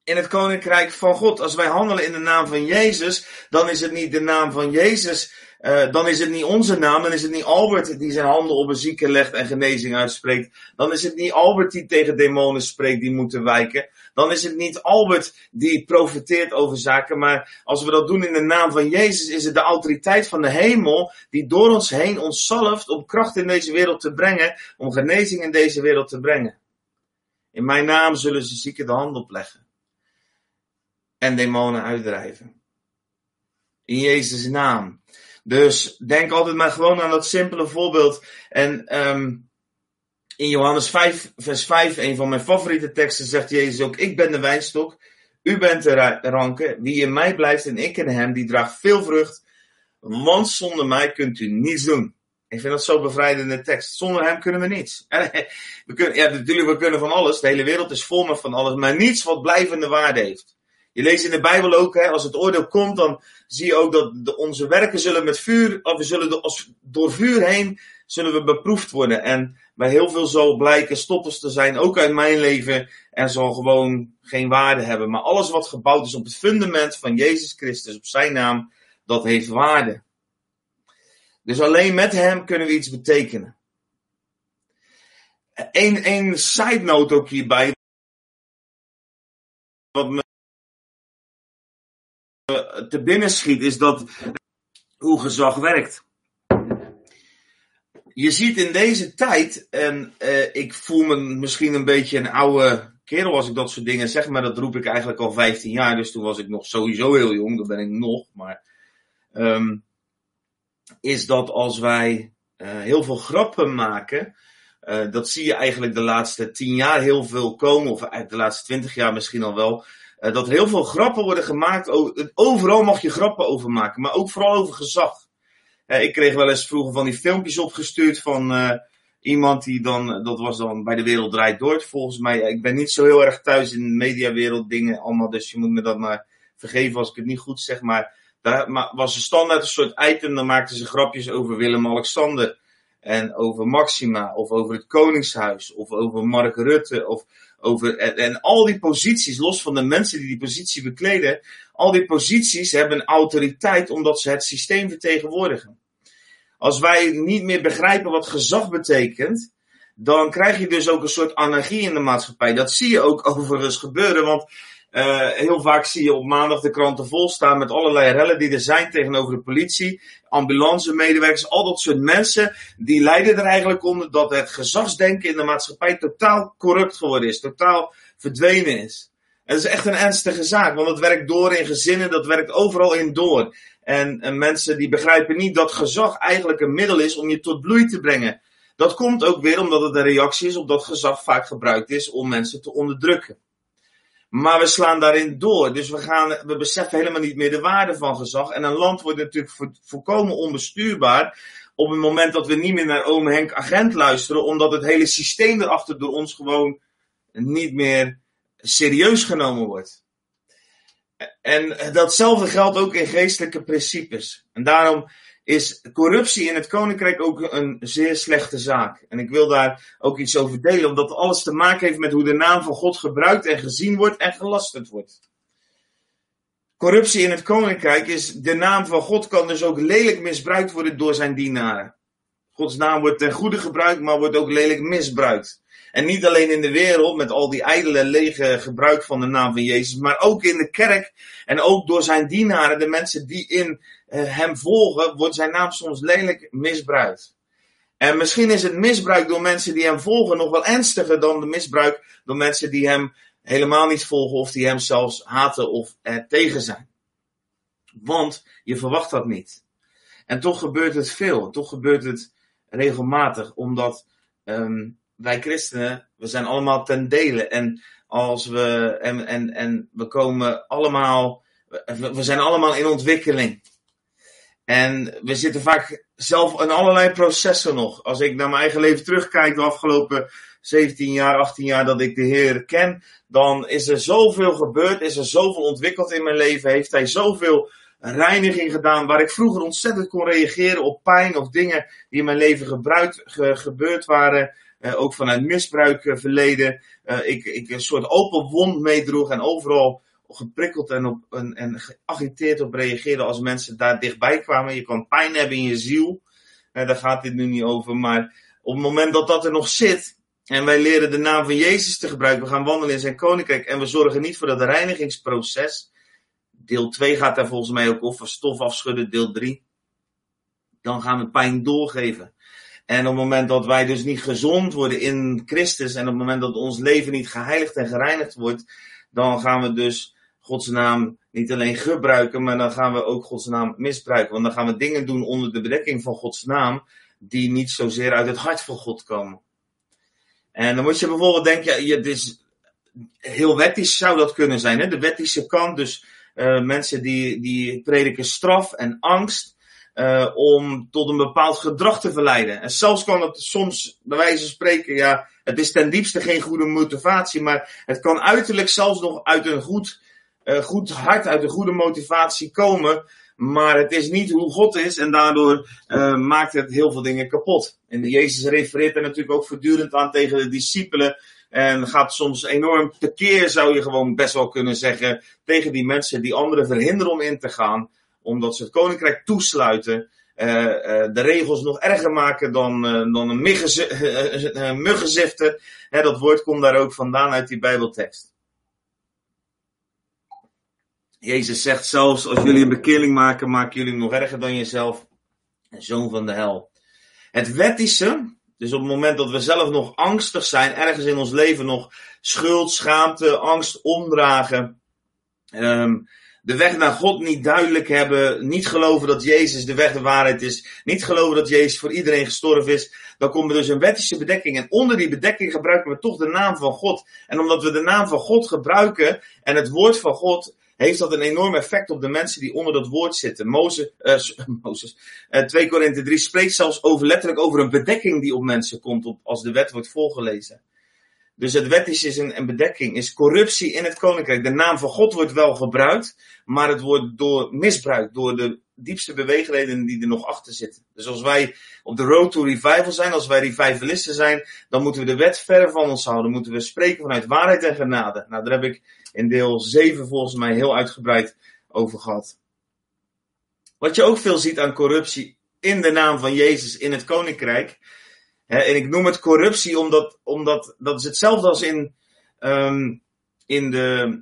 in het koninkrijk van God. Als wij handelen in de naam van Jezus, dan is het niet de naam van Jezus, uh, dan is het niet onze naam, dan is het niet Albert die zijn handen op een zieke legt en genezing uitspreekt. Dan is het niet Albert die tegen demonen spreekt die moeten wijken. Dan is het niet Albert die profiteert over zaken, maar als we dat doen in de naam van Jezus, is het de autoriteit van de hemel die door ons heen ons zalft om kracht in deze wereld te brengen, om genezing in deze wereld te brengen. In mijn naam zullen ze zieken de hand opleggen en demonen uitdrijven. In Jezus' naam. Dus denk altijd maar gewoon aan dat simpele voorbeeld. En um, in Johannes 5, vers 5, een van mijn favoriete teksten, zegt Jezus ook: Ik ben de wijnstok, u bent de ranken. Wie in mij blijft en ik in hem, die draagt veel vrucht. Want zonder mij kunt u niets doen. Ik vind dat zo bevrijdende tekst. Zonder hem kunnen we niets. We kunnen, ja, natuurlijk, we kunnen van alles. De hele wereld is vol met van alles. Maar niets wat blijvende waarde heeft. Je leest in de Bijbel ook, hè, als het oordeel komt, dan zie je ook dat de, onze werken zullen met vuur, of we zullen door, vuur heen, zullen we beproefd worden. En bij heel veel zal blijken stoppers te zijn, ook uit mijn leven, en zal gewoon geen waarde hebben. Maar alles wat gebouwd is op het fundament van Jezus Christus, op zijn naam, dat heeft waarde. Dus alleen met hem kunnen we iets betekenen. Eén side note ook hierbij. Wat me te binnen schiet, is dat hoe gezag werkt. Je ziet in deze tijd, en uh, ik voel me misschien een beetje een oude kerel als ik dat soort dingen zeg, maar dat roep ik eigenlijk al 15 jaar, dus toen was ik nog sowieso heel jong, dat ben ik nog, maar um, is dat als wij uh, heel veel grappen maken, dat zie je eigenlijk de laatste 10 jaar heel veel komen, of de laatste 20 jaar misschien al wel, uh, dat er heel veel grappen worden gemaakt. Overal mag je grappen over maken, maar ook vooral over gezag. Uh, ik kreeg wel eens vroeger van die filmpjes opgestuurd van uh, iemand die dan, dat was dan bij de Wereld Draait Door. Volgens mij, ik ben niet zo heel erg thuis in de mediawereld dingen allemaal, dus je moet me dat maar vergeven als ik het niet goed zeg. Maar daar was een standaard een soort item, dan maakten ze grapjes over Willem-Alexander. En over Maxima, of over het Koningshuis, of over Mark Rutte, of over, en, al die posities, los van de mensen die die positie bekleden, al die posities hebben autoriteit omdat ze het systeem vertegenwoordigen. Als wij niet meer begrijpen wat gezag betekent, dan krijg je dus ook een soort anarchie in de maatschappij. Dat zie je ook overigens gebeuren, want uh, heel vaak zie je op maandag de kranten vol staan met allerlei rellen die er zijn tegenover de politie, ambulance medewerkers, al dat soort mensen, die lijden er eigenlijk onder dat het gezagsdenken in de maatschappij totaal corrupt geworden is, totaal verdwenen is. Dat is echt een ernstige zaak, want het werkt door in gezinnen, dat werkt overal in door. En, en mensen die begrijpen niet dat gezag eigenlijk een middel is om je tot bloei te brengen. Dat komt ook weer omdat het een reactie is op dat gezag vaak gebruikt is om mensen te onderdrukken. Maar we slaan daarin door. Dus we, gaan, we beseffen helemaal niet meer de waarde van gezag. En een land wordt natuurlijk vo volkomen onbestuurbaar. Op het moment dat we niet meer naar oom Henk agent luisteren. Omdat het hele systeem erachter door ons gewoon niet meer serieus genomen wordt. En datzelfde geldt ook in geestelijke principes. En daarom is corruptie in het koninkrijk ook een zeer slechte zaak. En ik wil daar ook iets over delen, omdat alles te maken heeft met hoe de naam van God gebruikt en gezien wordt en gelasterd wordt. Corruptie in het koninkrijk is, de naam van God kan dus ook lelijk misbruikt worden door zijn dienaren. Gods naam wordt ten goede gebruikt, maar wordt ook lelijk misbruikt. En niet alleen in de wereld met al die ijdele lege gebruik van de naam van Jezus, maar ook in de kerk en ook door zijn dienaren, de mensen die in hem volgen, wordt zijn naam soms lelijk misbruikt. En misschien is het misbruik door mensen die hem volgen nog wel ernstiger dan de misbruik door mensen die hem helemaal niet volgen of die hem zelfs haten of er tegen zijn. Want je verwacht dat niet. En toch gebeurt het veel. Toch gebeurt het regelmatig, omdat um, wij christenen, we zijn allemaal ten dele. En als we, en, en, en we komen allemaal, we zijn allemaal in ontwikkeling. En we zitten vaak zelf in allerlei processen nog. Als ik naar mijn eigen leven terugkijk, de afgelopen 17 jaar, 18 jaar dat ik de Heer ken, dan is er zoveel gebeurd, is er zoveel ontwikkeld in mijn leven, heeft Hij zoveel reiniging gedaan, waar ik vroeger ontzettend kon reageren op pijn of dingen die in mijn leven gebruikt, ge, gebeurd waren, uh, ook vanuit misbruik uh, verleden. Uh, ik, ik een soort open wond meedroeg en overal geprikkeld en, op, en, en geagiteerd op reageerde als mensen daar dichtbij kwamen. Je kan pijn hebben in je ziel. daar gaat dit nu niet over. Maar op het moment dat dat er nog zit. En wij leren de naam van Jezus te gebruiken. We gaan wandelen in zijn koninkrijk. En we zorgen niet voor dat reinigingsproces. Deel 2 gaat daar volgens mij ook over. Stof afschudden, deel 3. Dan gaan we pijn doorgeven. En op het moment dat wij dus niet gezond worden in Christus. En op het moment dat ons leven niet geheiligd en gereinigd wordt. Dan gaan we dus Gods naam niet alleen gebruiken, maar dan gaan we ook Gods naam misbruiken. Want dan gaan we dingen doen onder de bedekking van Gods naam, die niet zozeer uit het hart van God komen. En dan moet je bijvoorbeeld denken, ja, het is heel wettisch zou dat kunnen zijn. Hè? De wettische kant, dus uh, mensen die, die prediken straf en angst. Uh, om tot een bepaald gedrag te verleiden. En zelfs kan het soms, bij wijze van spreken, ja, het is ten diepste geen goede motivatie, maar het kan uiterlijk zelfs nog uit een goed, goed hart, uit een goede motivatie komen. Maar het is niet hoe God is en daardoor uh, maakt het heel veel dingen kapot. En Jezus refereert er natuurlijk ook voortdurend aan tegen de discipelen. En gaat soms enorm tekeer, zou je gewoon best wel kunnen zeggen, tegen die mensen die anderen verhinderen om in te gaan omdat ze het koninkrijk toesluiten, uh, de regels nog erger maken dan, dan een muggenzifter. dat woord komt daar ook vandaan uit die Bijbeltekst. Jezus zegt zelfs, als jullie een bekering maken, maken jullie nog erger dan jezelf. Zoon van de hel. Het wettische, dus op het moment dat we zelf nog angstig zijn, ergens in ons leven nog schuld, schaamte, angst omdragen. Um, de weg naar God niet duidelijk hebben, niet geloven dat Jezus de weg de waarheid is, niet geloven dat Jezus voor iedereen gestorven is, dan komt er dus een wettische bedekking. En onder die bedekking gebruiken we toch de naam van God. En omdat we de naam van God gebruiken en het woord van God, heeft dat een enorm effect op de mensen die onder dat woord zitten. Mozes, uh, Mozes uh, 2 Korinthe 3 spreekt zelfs over, letterlijk over een bedekking die op mensen komt op, als de wet wordt voorgelezen. Dus het wettische is een, een, bedekking, is corruptie in het koninkrijk. De naam van God wordt wel gebruikt, maar het wordt door misbruikt door de diepste beweegredenen die er nog achter zitten. Dus als wij op de road to revival zijn, als wij revivalisten zijn, dan moeten we de wet verre van ons houden. Moeten we spreken vanuit waarheid en genade. Nou, daar heb ik in deel 7 volgens mij heel uitgebreid over gehad. Wat je ook veel ziet aan corruptie in de naam van Jezus in het koninkrijk, en ik noem het corruptie omdat, omdat dat is hetzelfde als in, um, in, de,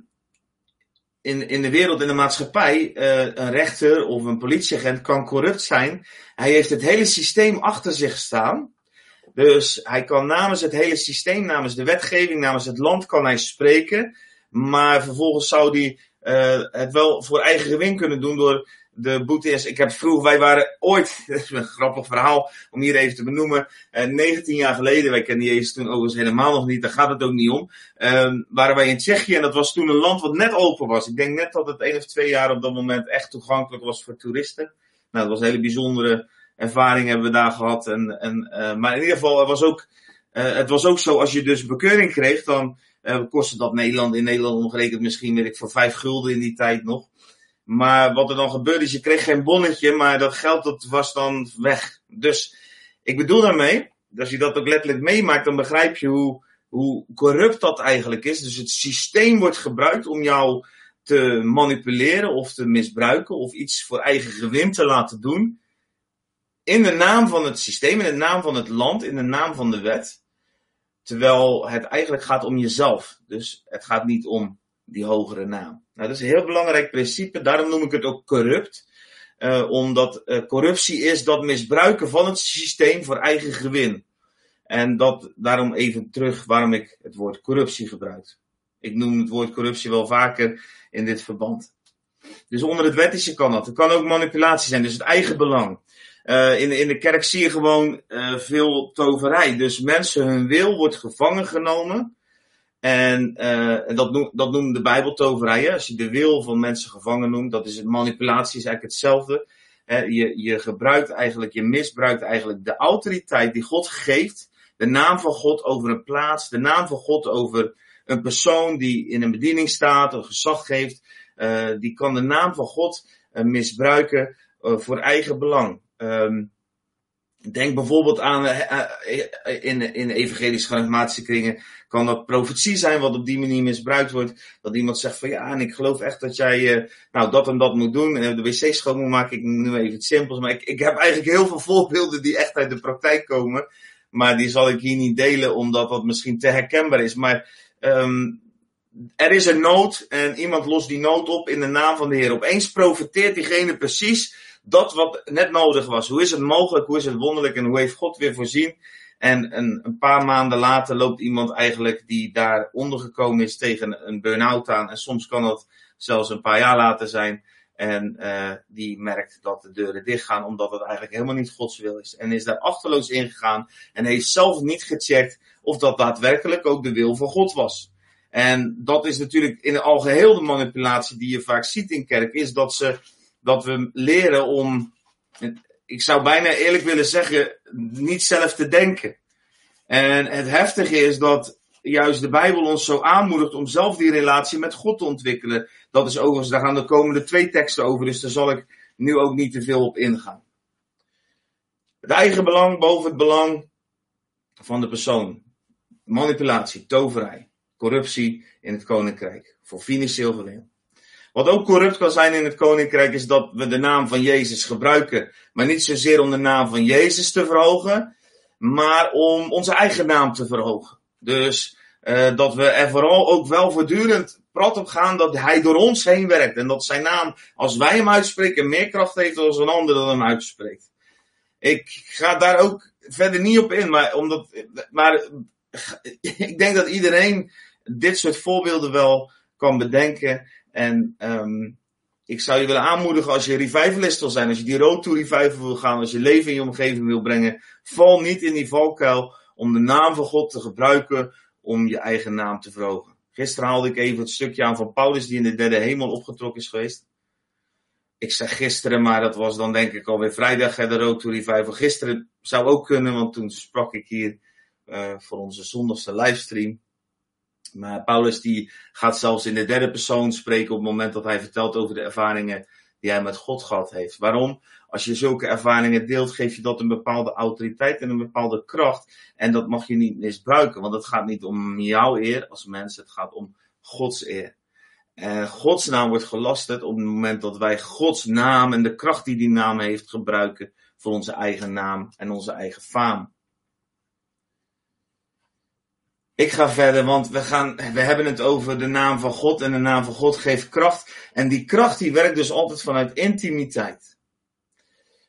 in, in de wereld, in de maatschappij. Uh, een rechter of een politieagent kan corrupt zijn. Hij heeft het hele systeem achter zich staan. Dus hij kan namens het hele systeem, namens de wetgeving, namens het land, kan hij spreken. Maar vervolgens zou hij uh, het wel voor eigen gewin kunnen doen door de boete ik heb vroeger, wij waren ooit, dat is een grappig verhaal om hier even te benoemen, uh, eh, 19 jaar geleden, wij kenden Jezus toen overigens helemaal nog niet, daar gaat het ook niet om, uh, waren wij in Tsjechië en dat was toen een land wat net open was. Ik denk net dat het één of twee jaar op dat moment echt toegankelijk was voor toeristen. Nou, dat was een hele bijzondere ervaring hebben we daar gehad. En, en, uh, maar in ieder geval, was ook, het was ook zo, als je dus bekeuring kreeg, dan kostte dat Nederland, in Nederland omgerekend misschien, weet ik, voor vijf gulden in die tijd nog. Maar wat er dan gebeurde is, je kreeg geen bonnetje, maar dat geld dat was dan weg. Dus ik bedoel daarmee, als je dat ook letterlijk meemaakt, dan begrijp je hoe, hoe corrupt dat eigenlijk is. Dus het systeem wordt gebruikt om jou te manipuleren of te misbruiken of iets voor eigen gewin te laten doen. In de naam van het systeem, in de naam van het land, in de naam van de wet. Terwijl het eigenlijk gaat om jezelf. Dus het gaat niet om die hogere naam. Nou, dat is een heel belangrijk principe, daarom noem ik het ook corrupt. Uh, omdat uh, corruptie is dat misbruiken van het systeem voor eigen gewin. En dat, daarom even terug waarom ik het woord corruptie gebruik. Ik noem het woord corruptie wel vaker in dit verband. Dus onder het wettische kan dat. Het kan ook manipulatie zijn, dus het eigen belang. Uh, in, in de kerk zie je gewoon veel toverij. Dus mensen, hun wil wordt gevangen genomen en uh, dat, noem, dat noemt de Bijbel toverij. Als je de wil van mensen gevangen noemt, dat is manipulatie, is eigenlijk hetzelfde. je, je gebruikt eigenlijk, je misbruikt eigenlijk de autoriteit die God geeft. De naam van God over een plaats, de naam van God over een persoon die in een bediening staat, een gezag geeft. Die kan de naam van God misbruiken voor eigen belang. Um, Denk bijvoorbeeld aan in, in evangelische charismatische kringen kan dat profetie zijn wat op die manier misbruikt wordt. Dat iemand zegt van ja, en ik geloof echt dat jij uh, nou dat en dat moet doen en de wc schoon moet maken. Ik noem even iets simpels, maar ik, ik heb eigenlijk heel veel voorbeelden die echt uit de praktijk komen. Maar die zal ik hier niet delen omdat dat misschien te herkenbaar is. Maar um, er is een nood en iemand lost die nood op in de naam van de Heer. Opeens profiteert diegene precies dat wat net nodig was. Hoe is het mogelijk? Hoe is het wonderlijk? En hoe heeft God weer voorzien? En een, een paar maanden later loopt iemand eigenlijk die daar ondergekomen is tegen een burn-out aan. En soms kan dat zelfs een paar jaar later zijn. En uh, die merkt dat de deuren dichtgaan, omdat het eigenlijk helemaal niet Gods wil is. En is daar achterloos ingegaan en heeft zelf niet gecheckt of dat daadwerkelijk ook de wil van God was. En dat is natuurlijk in al geheel de manipulatie die je vaak ziet in kerk, is dat, ze, dat we leren om, ik zou bijna eerlijk willen zeggen, niet zelf te denken. En het heftige is dat juist de Bijbel ons zo aanmoedigt om zelf die relatie met God te ontwikkelen. Dat is overigens, daar gaan de komende twee teksten over, dus daar zal ik nu ook niet te veel op ingaan. Het eigen belang boven het belang van de persoon. Manipulatie, toverij, corruptie in het koninkrijk. Voor financieel gewin. Wat ook corrupt kan zijn in het koninkrijk is dat we de naam van Jezus gebruiken. Maar niet zozeer om de naam van Jezus te verhogen, maar om onze eigen naam te verhogen. Dus uh, dat we er vooral ook wel voortdurend prat op gaan dat hij door ons heen werkt. En dat zijn naam, als wij hem uitspreken, meer kracht heeft dan een ander dat hem uitspreekt. Ik ga daar ook verder niet op in, maar, omdat, maar ik denk dat iedereen dit soort voorbeelden wel kan bedenken. En um, ik zou je willen aanmoedigen als je revivalist wil zijn, als je die road to revival wil gaan, als je leven in je omgeving wil brengen, val niet in die valkuil om de naam van God te gebruiken om je eigen naam te verhogen. Gisteren haalde ik even het stukje aan van Paulus die in de derde hemel opgetrokken is geweest. Ik zeg gisteren, maar dat was dan denk ik alweer vrijdag, de Road to Revival. Gisteren zou ook kunnen, want toen sprak ik hier uh, voor onze zondagse livestream. Maar Paulus die gaat zelfs in de derde persoon spreken op het moment dat hij vertelt over de ervaringen die hij met God gehad heeft. Waarom? Als je zulke ervaringen deelt, geef je dat een bepaalde autoriteit en een bepaalde kracht. En dat mag je niet misbruiken, want het gaat niet om jouw eer als mens, het gaat om Gods eer. Gods naam wordt gelasterd op het moment dat wij Gods naam en de kracht die die naam heeft gebruiken voor onze eigen naam en onze eigen faam. Ik ga verder, want we, gaan, we hebben het over de naam van God en de naam van God geeft kracht. En die kracht die werkt dus altijd vanuit intimiteit.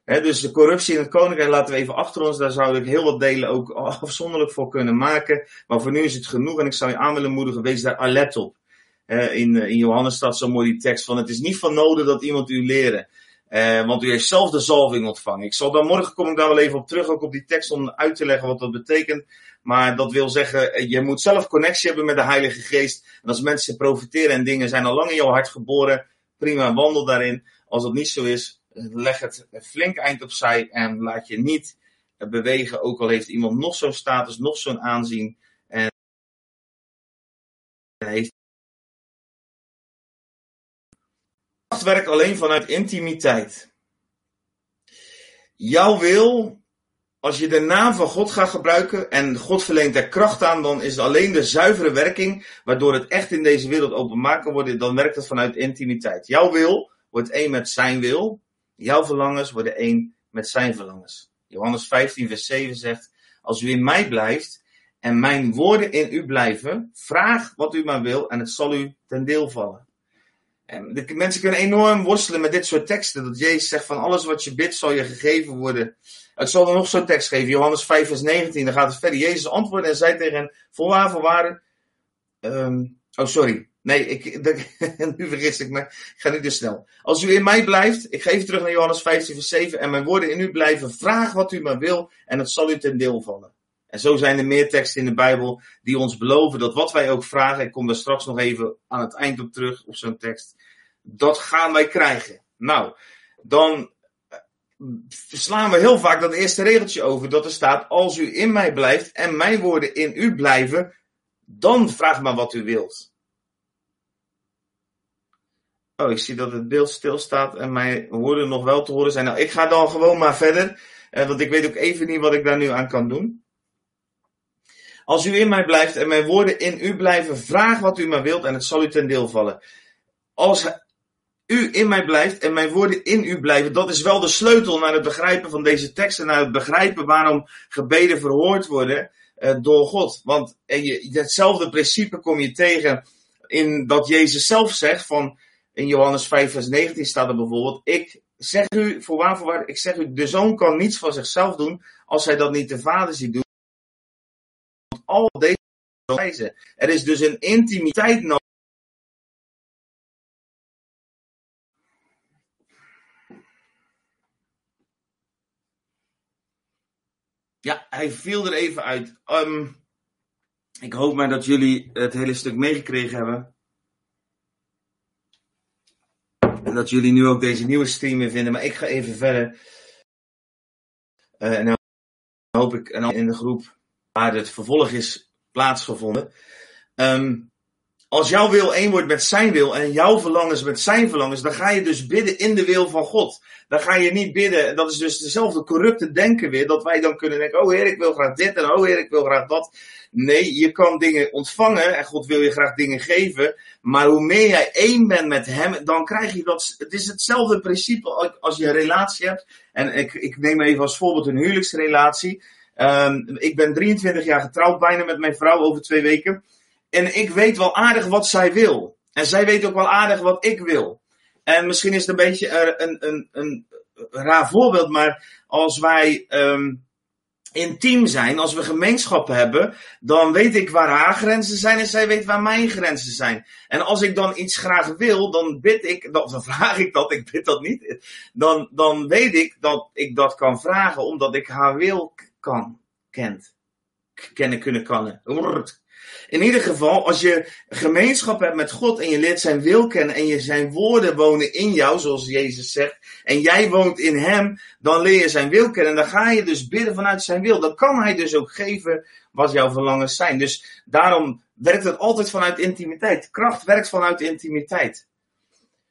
dus de corruptie in het koninkrijk laten we even achter ons. Daar zou ik heel wat delen ook afzonderlijk voor kunnen maken. Maar voor nu is het genoeg en ik zou je aan willen moedigen, wees daar alert op. in, in Johannes staat zo mooi die tekst van het is niet van nodig dat iemand u leren. Uh, want u heeft zelf de zalving ontvangen. Ik zal dan morgen kom ik daar wel even op terug, ook op die tekst, om uit te leggen wat dat betekent. Maar dat wil zeggen, eh, je moet zelf connectie hebben met de Heilige Geest. En als mensen profiteren en dingen zijn al lang in jouw hart geboren, prima, wandel daarin. Als dat niet zo is, leg het flink eind opzij en laat je niet bewegen, ook al heeft iemand nog zo'n status, nog zo'n aanzien. En heeft werkt alleen vanuit intimiteit. Jouw wil, als je de naam van God gaat gebruiken en God verleent er kracht aan, dan is alleen de zuivere werking, waardoor het echt in deze wereld openbaar kan worden, dan werkt het vanuit intimiteit. Jouw wil wordt één met zijn wil, jouw verlangens worden één met zijn verlangens. Johannes 15, vers 7 zegt, als u in mij blijft en mijn woorden in u blijven, vraag wat u maar wil en het zal u ten deel vallen. En mensen kunnen enorm worstelen met dit soort teksten. Dat Jezus zegt van alles wat je bidt zal je gegeven worden. Ik zal er nog zo'n tekst geven. Johannes 5 vers 19. Dan gaat het verder. Jezus antwoordde en zei tegen hen. Voorwaar, voorwaar. Um, oh sorry. Nee, ik, nu vergis ik me. Ik ga niet te snel. Als u in mij blijft. Ik ga even terug naar Johannes 15 vers 7. En mijn woorden in u blijven. Vraag wat u maar wil. En het zal u ten deel vallen. En zo zijn er meer teksten in de Bijbel die ons beloven dat wat wij ook vragen, ik kom daar straks nog even aan het eind op terug, op zo'n tekst, dat gaan wij krijgen. Nou, dan slaan we heel vaak dat eerste regeltje over, dat er staat, als u in mij blijft en mijn woorden in u blijven, dan vraag maar wat u wilt. Oh, ik zie dat het beeld stilstaat en mijn woorden nog wel te horen zijn. Nou, ik ga dan gewoon maar verder, eh, want ik weet ook even niet wat ik daar nu aan kan doen. Als u in mij blijft en mijn woorden in u blijven, vraag wat u maar wilt en het zal u ten deel vallen. Als u in mij blijft en mijn woorden in u blijven, dat is wel de sleutel naar het begrijpen van deze teksten, naar het begrijpen waarom gebeden verhoord worden uh, door God. Want je, hetzelfde principe kom je tegen in dat Jezus zelf zegt van, in Johannes 5 vers 19 staat er bijvoorbeeld, ik zeg u, voorwaar, voorwaar, ik zeg u, de zoon kan niets van zichzelf doen als hij dat niet de vader ziet doen. al deze wijzen. Er is dus een intimiteit nodig. Ja, hij viel er even uit. Um, ik hoop maar dat jullie het hele stuk meegekregen hebben. En dat jullie nu ook deze nieuwe stream weer vinden. Maar ik ga even verder. Uh, en dan hoop ik in de groep waar het vervolg is plaatsgevonden. Um, als jouw wil één wordt met zijn wil en jouw verlangens met zijn verlangens, dan ga je dus bidden in de wil van God. Dan ga je niet bidden, dat is dus dezelfde corrupte denken weer, dat wij dan kunnen denken, oh Heer, ik wil graag dit en oh Heer, ik wil graag dat. Nee, je kan dingen ontvangen en God wil je graag dingen geven, maar hoe meer jij één bent met Hem, dan krijg je dat, het is hetzelfde principe als je een relatie hebt. En ik, ik neem even als voorbeeld een huwelijksrelatie. Um, ik ben 23 jaar getrouwd bijna met mijn vrouw over twee weken. En ik weet wel aardig wat zij wil. En zij weet ook wel aardig wat ik wil. En misschien is het een beetje een, een, een, raar voorbeeld, maar als wij um, intiem zijn, als we gemeenschap hebben, dan weet ik waar haar grenzen zijn en zij weet waar mijn grenzen zijn. En als ik dan iets graag wil, dan bid ik, dan vraag ik dat, ik bid dat niet. Dan, dan weet ik dat ik dat kan vragen, omdat ik haar wil kan, kent. Kennen kunnen kannen. In ieder geval, als je gemeenschap hebt met God en je leert zijn wil kennen en je zijn woorden wonen in jou, zoals Jezus zegt, en jij woont in hem, dan leer je zijn wil kennen. En dan ga je dus bidden vanuit zijn wil. Dan kan hij dus ook geven wat jouw verlangens zijn. Dus daarom werkt het altijd vanuit intimiteit. Kracht werkt vanuit intimiteit.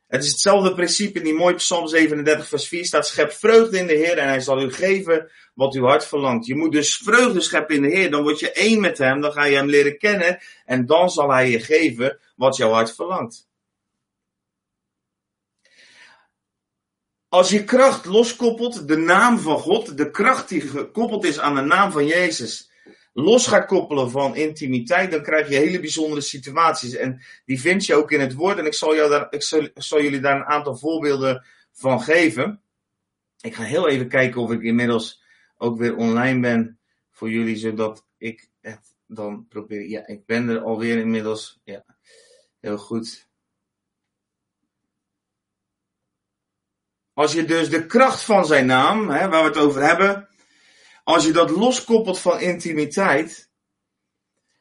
Het is hetzelfde principe in die mooie Psalm 37 vers 4 staat, schep vreugde in de Heer en hij zal u geven wat uw hart verlangt. Je moet dus vreugde scheppen in de Heer, dan word je één met hem, dan ga je hem leren kennen en dan zal hij je geven wat jouw hart verlangt. Als je kracht loskoppelt, de naam van God, de kracht die gekoppeld is aan de naam van Jezus, los gaat koppelen van intimiteit, dan krijg je hele bijzondere situaties. En die vind je ook in het woord. En ik zal, jou daar, ik zal, jullie daar een aantal voorbeelden van geven. Ik ga heel even kijken of ik inmiddels ook weer online ben voor jullie, zodat ik het dan probeer. Ja, ik ben er alweer inmiddels. Ja, heel goed. Als je dus de kracht van zijn naam, hè, waar we het over hebben, als je dat loskoppelt van intimiteit,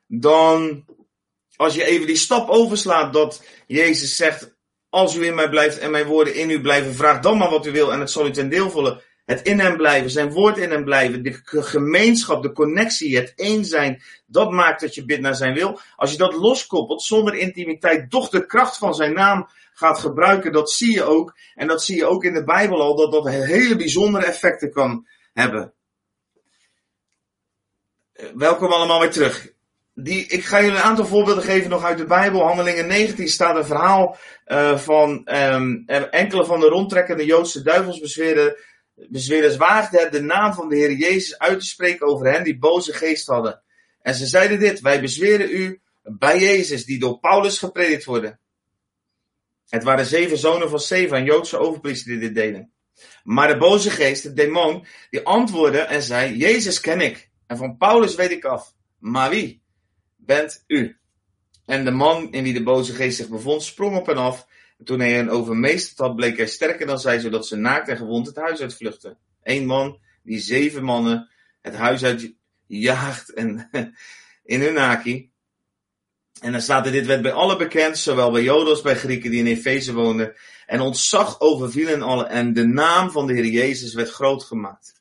dan, als je even die stap overslaat dat Jezus zegt, als u in mij blijft en mijn woorden in u blijven, vraag dan maar wat u wil en het zal u ten deel vallen. Het in hem blijven, zijn woord in hem blijven, de gemeenschap, de connectie, het één zijn, dat maakt dat je bidt naar zijn wil. Als je dat loskoppelt, zonder intimiteit, toch de kracht van zijn naam gaat gebruiken, dat zie je ook. En dat zie je ook in de Bijbel al, dat dat hele bijzondere effecten kan hebben. Eh, welkom allemaal weer terug. Die, ik ga jullie een aantal voorbeelden geven nog uit de Bijbel. Handelingen 19 staat een verhaal uh, van um, enkele van de rondtrekkende Joodse duivelsbezweerders waagden de naam van de Heer Jezus uit te spreken over hen die boze geest hadden. En ze zeiden dit, wij bezweren u bij Jezus die door Paulus gepredikt worden. Het waren zeven zonen van Seva, een Joodse overpriester die dit deden. Maar de boze geest, de demon, die antwoordde en zei, Jezus ken ik. En van Paulus weet ik af. Maar wie bent u? En de man in wie de boze geest zich bevond, sprong op en af. En toen hij hen overmeesterd had, bleek hij sterker dan zij, zodat ze naakt en gewond het huis uitvluchten. Eén man die zeven mannen het huis uit jaagt en in hun naki. En dan staat er, dit werd bij alle bekend, zowel bij Joden als bij Grieken die in Efeze woonden. En ontzag overvielen allen en de naam van de Heer Jezus werd groot gemaakt.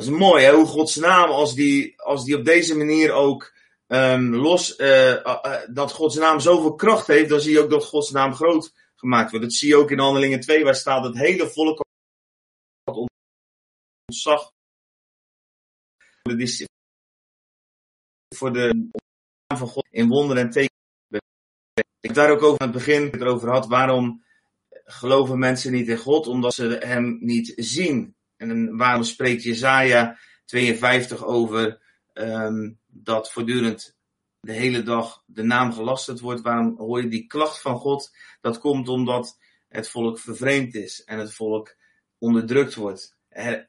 Dat is mooi, hè? hoe Gods naam, als die, als die op deze manier ook um, los, uh, uh, dat Gods naam zoveel kracht heeft, dan zie je ook dat Gods naam groot gemaakt wordt. Dat zie je ook in Handelingen 2, waar staat het hele volk ontzag voor de naam van God in wonderen en tekenen. Ik daar ook over aan het begin het erover had, waarom geloven mensen niet in God? Omdat ze hem niet zien. En waarom spreekt Jezaja 52 over um, dat voortdurend de hele dag de naam gelasterd wordt? Waarom hoor je die klacht van God? Dat komt omdat het volk vervreemd is en het volk onderdrukt wordt.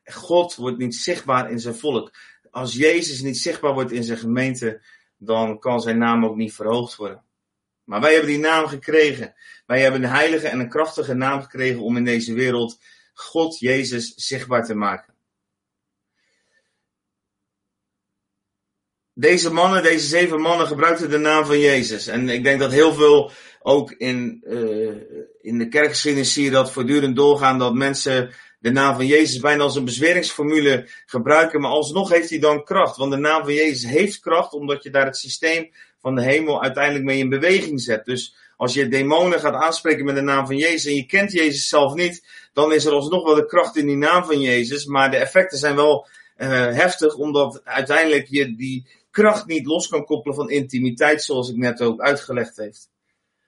God wordt niet zichtbaar in zijn volk. als Jezus niet zichtbaar wordt in zijn gemeente, dan kan zijn naam ook niet verhoogd worden. Maar wij hebben die naam gekregen. Wij hebben een heilige en een krachtige naam gekregen om in deze wereld God, Jezus, zichtbaar te maken. Deze mannen, deze zeven mannen, gebruikten de naam van Jezus. En ik denk dat heel veel, ook in, uh, in de kerkgeschiedenis zie je dat voortdurend doorgaan, dat mensen de naam van Jezus bijna als een bezweringsformule gebruiken, maar alsnog heeft hij dan kracht. Want de naam van Jezus heeft kracht, omdat je daar het systeem van de hemel uiteindelijk mee in beweging zet. Dus als je demonen gaat aanspreken met de naam van Jezus en je kent Jezus zelf niet, dan is er alsnog wel de kracht in die naam van Jezus. Maar de effecten zijn wel uh, heftig, omdat uiteindelijk je die kracht niet los kan koppelen van intimiteit, zoals ik net ook uitgelegd heeft,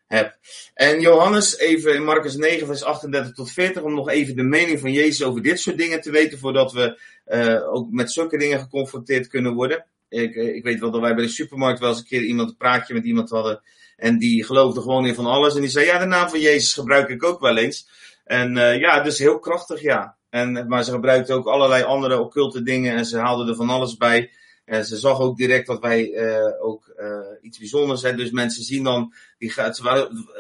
heb. En Johannes, even in Marcus 9, vers 38 tot 40, om nog even de mening van Jezus over dit soort dingen te weten, voordat we uh, ook met zulke dingen geconfronteerd kunnen worden. Ik, eh, ik weet wel dat wij bij de supermarkt wel eens een keer iemand een praatje met iemand hadden. En die geloofde gewoon in van alles. En die zei, ja, de naam van Jezus gebruik ik ook wel eens. En uh, ja, dus heel krachtig, ja. En, maar ze gebruikte ook allerlei andere occulte dingen. En ze haalden er van alles bij. En ze zag ook direct dat wij uh, ook uh, iets bijzonders zijn. Dus mensen zien dan, die gaat,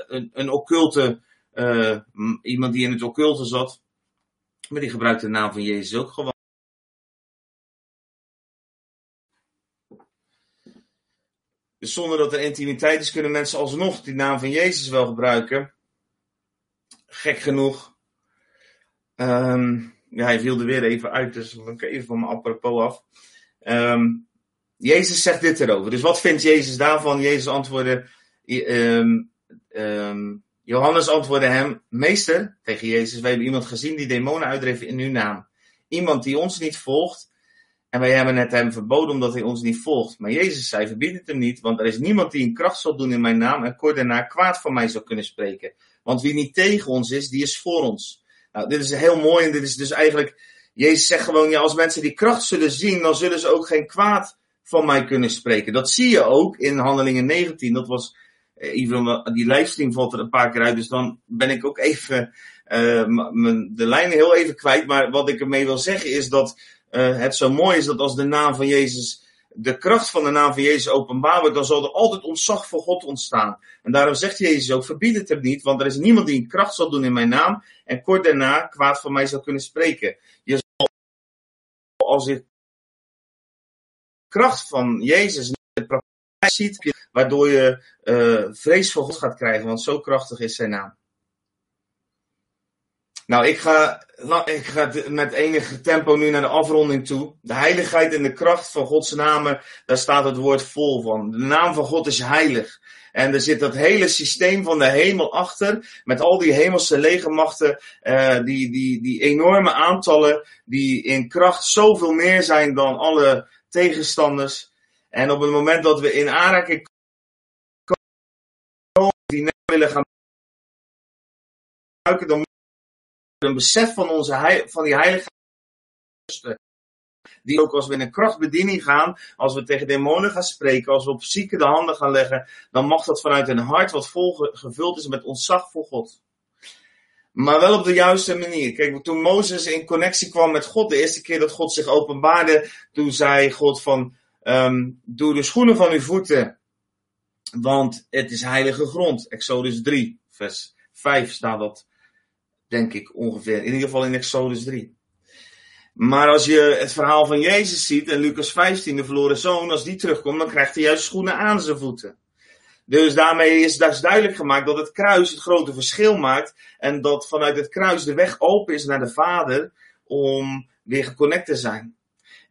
een, een occulte, iemand die in het occulte zat. Maar die gebruikte de naam van Jezus ook gewoon. Dus zonder dat er intimiteit is, kunnen mensen alsnog die naam van Jezus wel gebruiken. Gek genoeg. Um, ja, hij viel er weer even uit, dus ik even van mijn apropos af. Um, Jezus zegt dit erover. Dus wat vindt Jezus daarvan? Jezus antwoordde, um, Johannes antwoordde hem, meester, tegen Jezus, wij hebben iemand gezien die demonen uitdreef in uw naam. Iemand die ons niet volgt. En wij hebben het hem verboden omdat hij ons niet volgt. Maar Jezus zei, verbied het hem niet, want er is niemand die een kracht zal doen in mijn naam en kort daarna kwaad van mij zou kunnen spreken. Want wie niet tegen ons is, die is voor ons. Nou, dit is heel mooi en dit is dus eigenlijk Jezus zegt gewoon, ja, als mensen die kracht zullen zien, dan zullen ze ook geen kwaad van mij kunnen spreken. Dat zie je ook in Handelingen 19. Dat was, even, die livestream valt er een paar keer uit, dus dan ben ik ook even uh, de lijnen heel even kwijt. Maar wat ik ermee wil zeggen is dat uh, het zo mooi is dat als de naam van Jezus de kracht van de naam van Jezus openbaar wordt, dan zal er altijd ontzag voor God ontstaan. En daarom zegt Jezus ook, verbied het hem niet, want er is niemand die een kracht zal doen in mijn naam en kort daarna kwaad van mij zal kunnen spreken. Je zal, als je kracht van Jezus in de praktijk ziet, waardoor je uh, vrees voor God gaat krijgen, want zo krachtig is zijn naam. Nou, ik ga, ik ga met enige tempo nu naar de afronding toe. De heiligheid en de kracht van Gods namen, daar staat het woord vol van. De naam van God is heilig. En er zit dat hele systeem van de hemel achter, met al die hemelse legermachten, uh, die, die, die enorme aantallen, die in kracht zoveel meer zijn dan alle tegenstanders. En op het moment dat we in aanraking komen, die willen gaan gebruiken, dan een besef van, onze, van die heilige die ook als we in een krachtbediening gaan, als we tegen demonen gaan spreken, als we op zieken de handen gaan leggen, dan mag dat vanuit een hart wat vol gevuld is met ontzag voor God. Maar wel op de juiste manier. Kijk, toen Mozes in connectie kwam met God, de eerste keer dat God zich openbaarde, toen zei God van, um, doe de schoenen van uw voeten, want het is heilige grond. Exodus 3, vers 5 staat dat denk ik ongeveer. In ieder geval in Exodus 3. Maar als je het verhaal van Jezus ziet en Lucas 15, de verloren zoon, als die terugkomt, dan krijgt hij juist schoenen aan zijn voeten. Dus daarmee is dus duidelijk gemaakt dat het kruis het grote verschil maakt. En dat vanuit het kruis de weg open is naar de Vader om weer geconnect te zijn.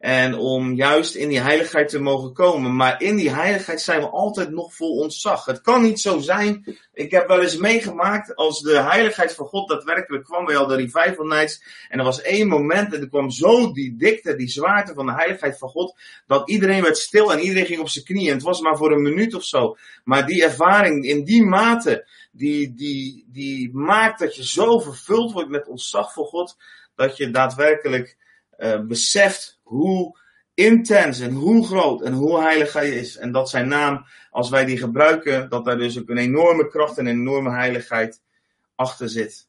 En om juist in die heiligheid te mogen komen. Maar in die heiligheid zijn we altijd nog vol ontzag. Het kan niet zo zijn. Ik heb wel eens meegemaakt als de heiligheid van God daadwerkelijk kwam bij al de revival nights. En er was één moment en er kwam zo die dikte, die zwaarte van de heiligheid van God. Dat iedereen werd stil en iedereen ging op zijn knieën. En het was maar voor een minuut of zo. Maar die ervaring in die mate, die, die, die maakt dat je zo vervuld wordt met ontzag voor God. Dat je daadwerkelijk uh, beseft hoe intens en hoe groot en hoe heilig hij is. En dat zijn naam, als wij die gebruiken, dat daar dus ook een enorme kracht en een enorme heiligheid achter zit.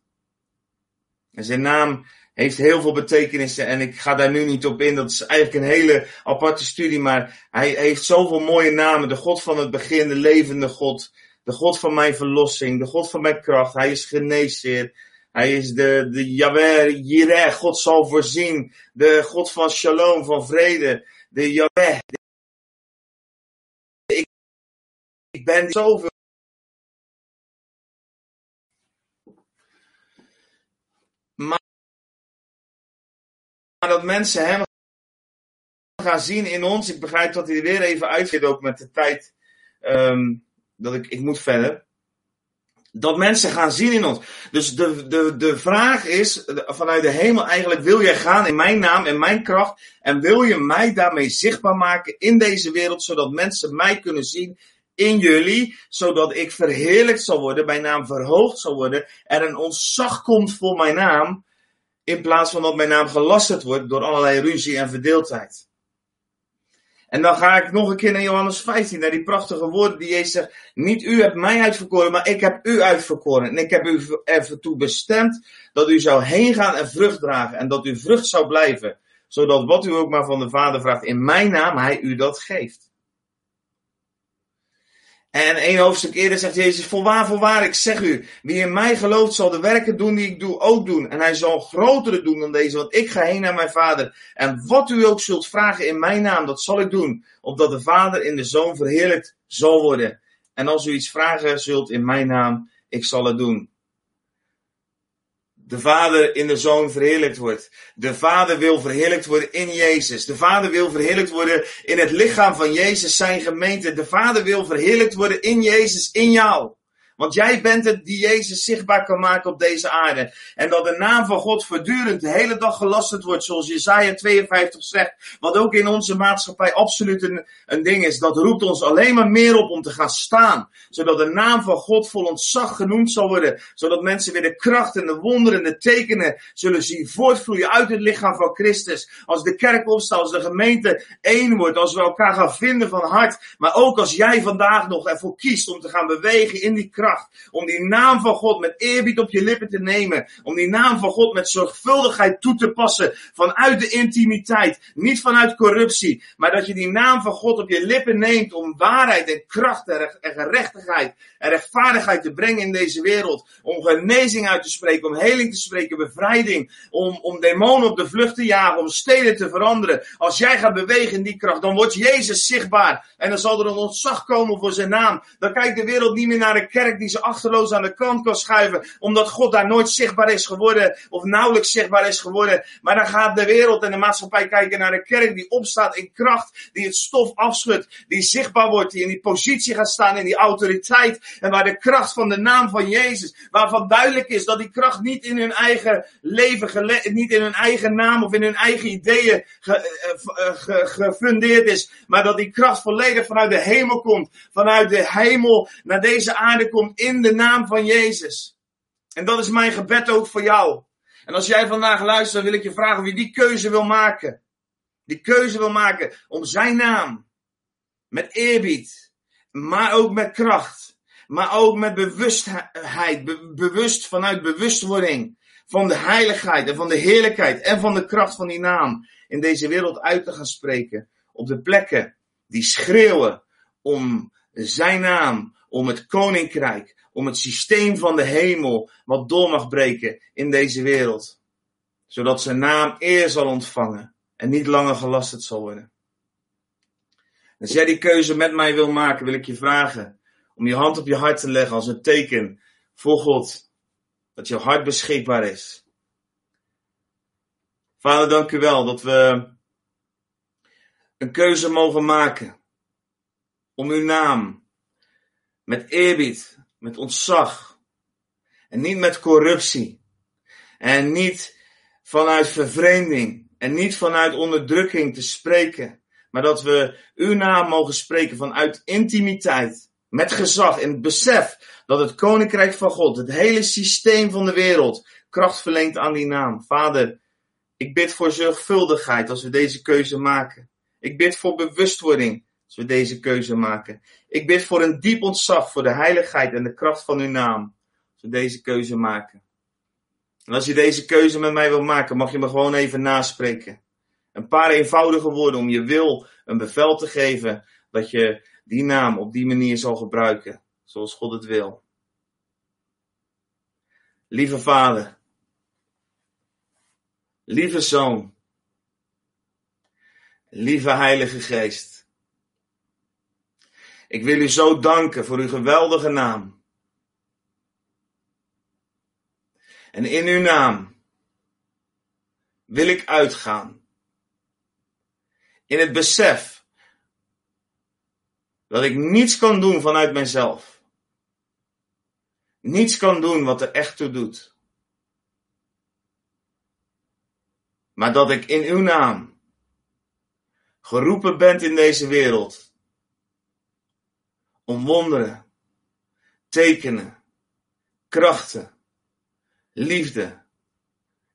En zijn naam heeft heel veel betekenissen en ik ga daar nu niet op in. Dat is eigenlijk een hele aparte studie, maar hij heeft zoveel mooie namen. De God van het begin, de levende God, de God van mijn verlossing, de God van mijn kracht. Hij is geneesheer. Hij is de, de Yahweh, Jireh, God zal voorzien. De God van shalom, van vrede. De Yahweh. Ik, ik ben zoveel. Maar dat mensen hem gaan zien in ons. Ik begrijp dat hij er weer even uitgeeft, ook met de tijd. Um, dat ik, ik moet verder. Dat mensen gaan zien in ons. Dus de, de, de vraag is vanuit de hemel eigenlijk, wil jij gaan in mijn naam, in mijn kracht? En wil je mij daarmee zichtbaar maken in deze wereld, zodat mensen mij kunnen zien in jullie, zodat ik verheerlijkt zal worden, mijn naam verhoogd zal worden, er een ontzag komt voor mijn naam, in plaats van dat mijn naam gelasterd wordt door allerlei ruzie en verdeeldheid. En dan ga ik nog een keer naar Johannes 15, naar die prachtige woorden die Jezus zegt. Niet u hebt mij uitverkoren, maar ik heb u uitverkoren. En ik heb u ertoe bestemd dat u zou heen gaan en vrucht dragen. En dat u vrucht zou blijven. Zodat wat u ook maar van de Vader vraagt in mijn naam, hij u dat geeft. En één hoofdstuk eerder zegt Jezus, voorwaar, voorwaar, ik zeg u, wie in mij gelooft zal de werken doen die ik doe ook doen. En hij zal grotere doen dan deze, want ik ga heen naar mijn vader. En wat u ook zult vragen in mijn naam, dat zal ik doen, opdat de vader in de zoon verheerlijkt zal worden. En als u iets vragen zult in mijn naam, ik zal het doen de Vader in de Zoon verheerlijkt wordt. De Vader wil verheerlijkt worden in Jezus. De Vader wil verheerlijkt worden in het lichaam van Jezus, zijn gemeente. De Vader wil verheerlijkt worden in Jezus, in jou. Want jij bent het die Jezus zichtbaar kan maken op deze aarde. En dat de naam van God voortdurend de hele dag gelasterd wordt, zoals Jesaja 52 zegt. Wat ook in onze maatschappij absoluut een, een ding is. Dat roept ons alleen maar meer op om te gaan staan. Zodat de naam van God vol ontzag genoemd zal worden. Zodat mensen weer de kracht en de wonderen en de tekenen zullen zien voortvloeien uit het lichaam van Christus. Als de kerk opstaat, als de gemeente één wordt, als we elkaar gaan vinden van hart. Maar ook als jij vandaag nog ervoor kiest om te gaan bewegen in die kracht om die naam van God met eerbied op je lippen te nemen. Om die naam van God met zorgvuldigheid toe te passen. Vanuit de intimiteit. Niet vanuit corruptie. Maar dat je die naam van God op je lippen neemt om waarheid en kracht en gerechtigheid en rechtvaardigheid te brengen in deze wereld. Om genezing uit te spreken, om heling te spreken, bevrijding. Om, om demonen op de vlucht te jagen, om steden te veranderen. Als jij gaat bewegen in die kracht, dan wordt Jezus zichtbaar. En dan zal er een ontzag komen voor zijn naam. Dan kijkt de wereld niet meer naar de kerk die ze achterloos aan de kant kan schuiven, omdat God daar nooit zichtbaar is geworden, of nauwelijks zichtbaar is geworden. Maar dan gaat de wereld en de maatschappij kijken naar de kerk die opstaat in kracht, die het stof afschudt, die zichtbaar wordt, die in die positie gaat staan, in die autoriteit, en waar de kracht van de naam van Jezus, waarvan duidelijk is dat die kracht niet in hun eigen leven, niet in hun eigen naam of in hun eigen ideeën eh, eh, gefundeerd is, maar dat die kracht volledig vanuit de hemel komt, vanuit de hemel naar deze aarde komt in de naam van Jezus. En dat is mijn gebed ook voor jou. En als jij vandaag luistert, wil ik je vragen wie die keuze wil maken. Die keuze wil maken om zijn naam. Met eerbied. Maar ook met kracht. Maar ook met bewustheid. bewust vanuit bewustwording. Van de heiligheid en van de heerlijkheid en van de kracht van die naam. In deze wereld uit te gaan spreken. Op de plekken die schreeuwen om zijn naam om het koninkrijk, om het systeem van de hemel wat door mag breken in deze wereld. Zodat zijn naam eer zal ontvangen en niet langer gelasterd zal worden. Als jij die keuze met mij wil maken, wil ik je vragen om je hand op je hart te leggen als een teken voor God. Dat je hart beschikbaar is. Vader, dank u wel dat we een keuze mogen maken om uw naam met eerbied, met ontzag. En niet met corruptie. En niet vanuit vervreemding. En niet vanuit onderdrukking te spreken. Maar dat we uw naam mogen spreken vanuit intimiteit. Met gezag en besef dat het koninkrijk van God, het hele systeem van de wereld, kracht verleent aan die naam. Vader, ik bid voor zorgvuldigheid als we deze keuze maken. Ik bid voor bewustwording als we deze keuze maken. Ik bid voor een diep ontzag voor de heiligheid en de kracht van uw naam. Als we deze keuze maken. En als je deze keuze met mij wil maken, mag je me gewoon even naspreken. Een paar eenvoudige woorden om je wil een bevel te geven dat je die naam op die manier zal gebruiken, zoals God het wil. Lieve Vader, lieve Zoon, lieve Heilige Geest. Ik wil u zo danken voor uw geweldige naam. En in uw naam wil ik uitgaan. In het besef dat ik niets kan doen vanuit mezelf. Niets kan doen wat er echt toe doet. Maar dat ik in uw naam geroepen ben in deze wereld om wonderen, tekenen, krachten, liefde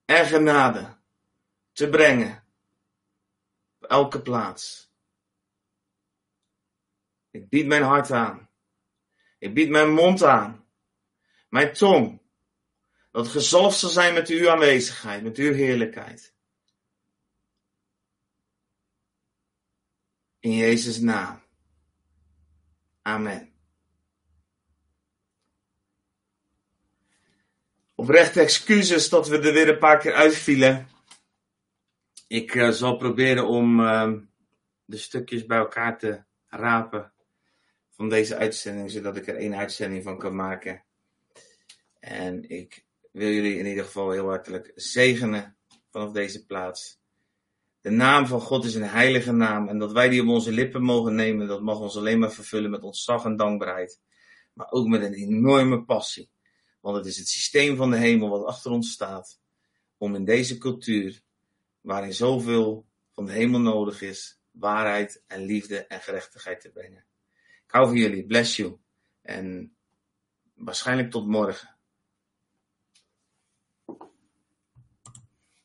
en genade te brengen op elke plaats. Ik bied mijn hart aan. Ik bied mijn mond aan. Mijn tong. Dat gezalfd zal zijn met uw aanwezigheid, met uw heerlijkheid. In Jezus' naam. Amen. Oprechte excuses dat we er weer een paar keer uitvielen. Ik uh, zal proberen om uh, de stukjes bij elkaar te rapen van deze uitzending, zodat ik er één uitzending van kan maken. En ik wil jullie in ieder geval heel hartelijk zegenen vanaf deze plaats. De naam van God is een heilige naam en dat wij die op onze lippen mogen nemen, dat mag ons alleen maar vervullen met ontzag en dankbaarheid. Maar ook met een enorme passie. Want het is het systeem van de hemel wat achter ons staat. Om in deze cultuur, waarin zoveel van de hemel nodig is, waarheid en liefde en gerechtigheid te brengen. Ik hou van jullie. Bless you. En waarschijnlijk tot morgen.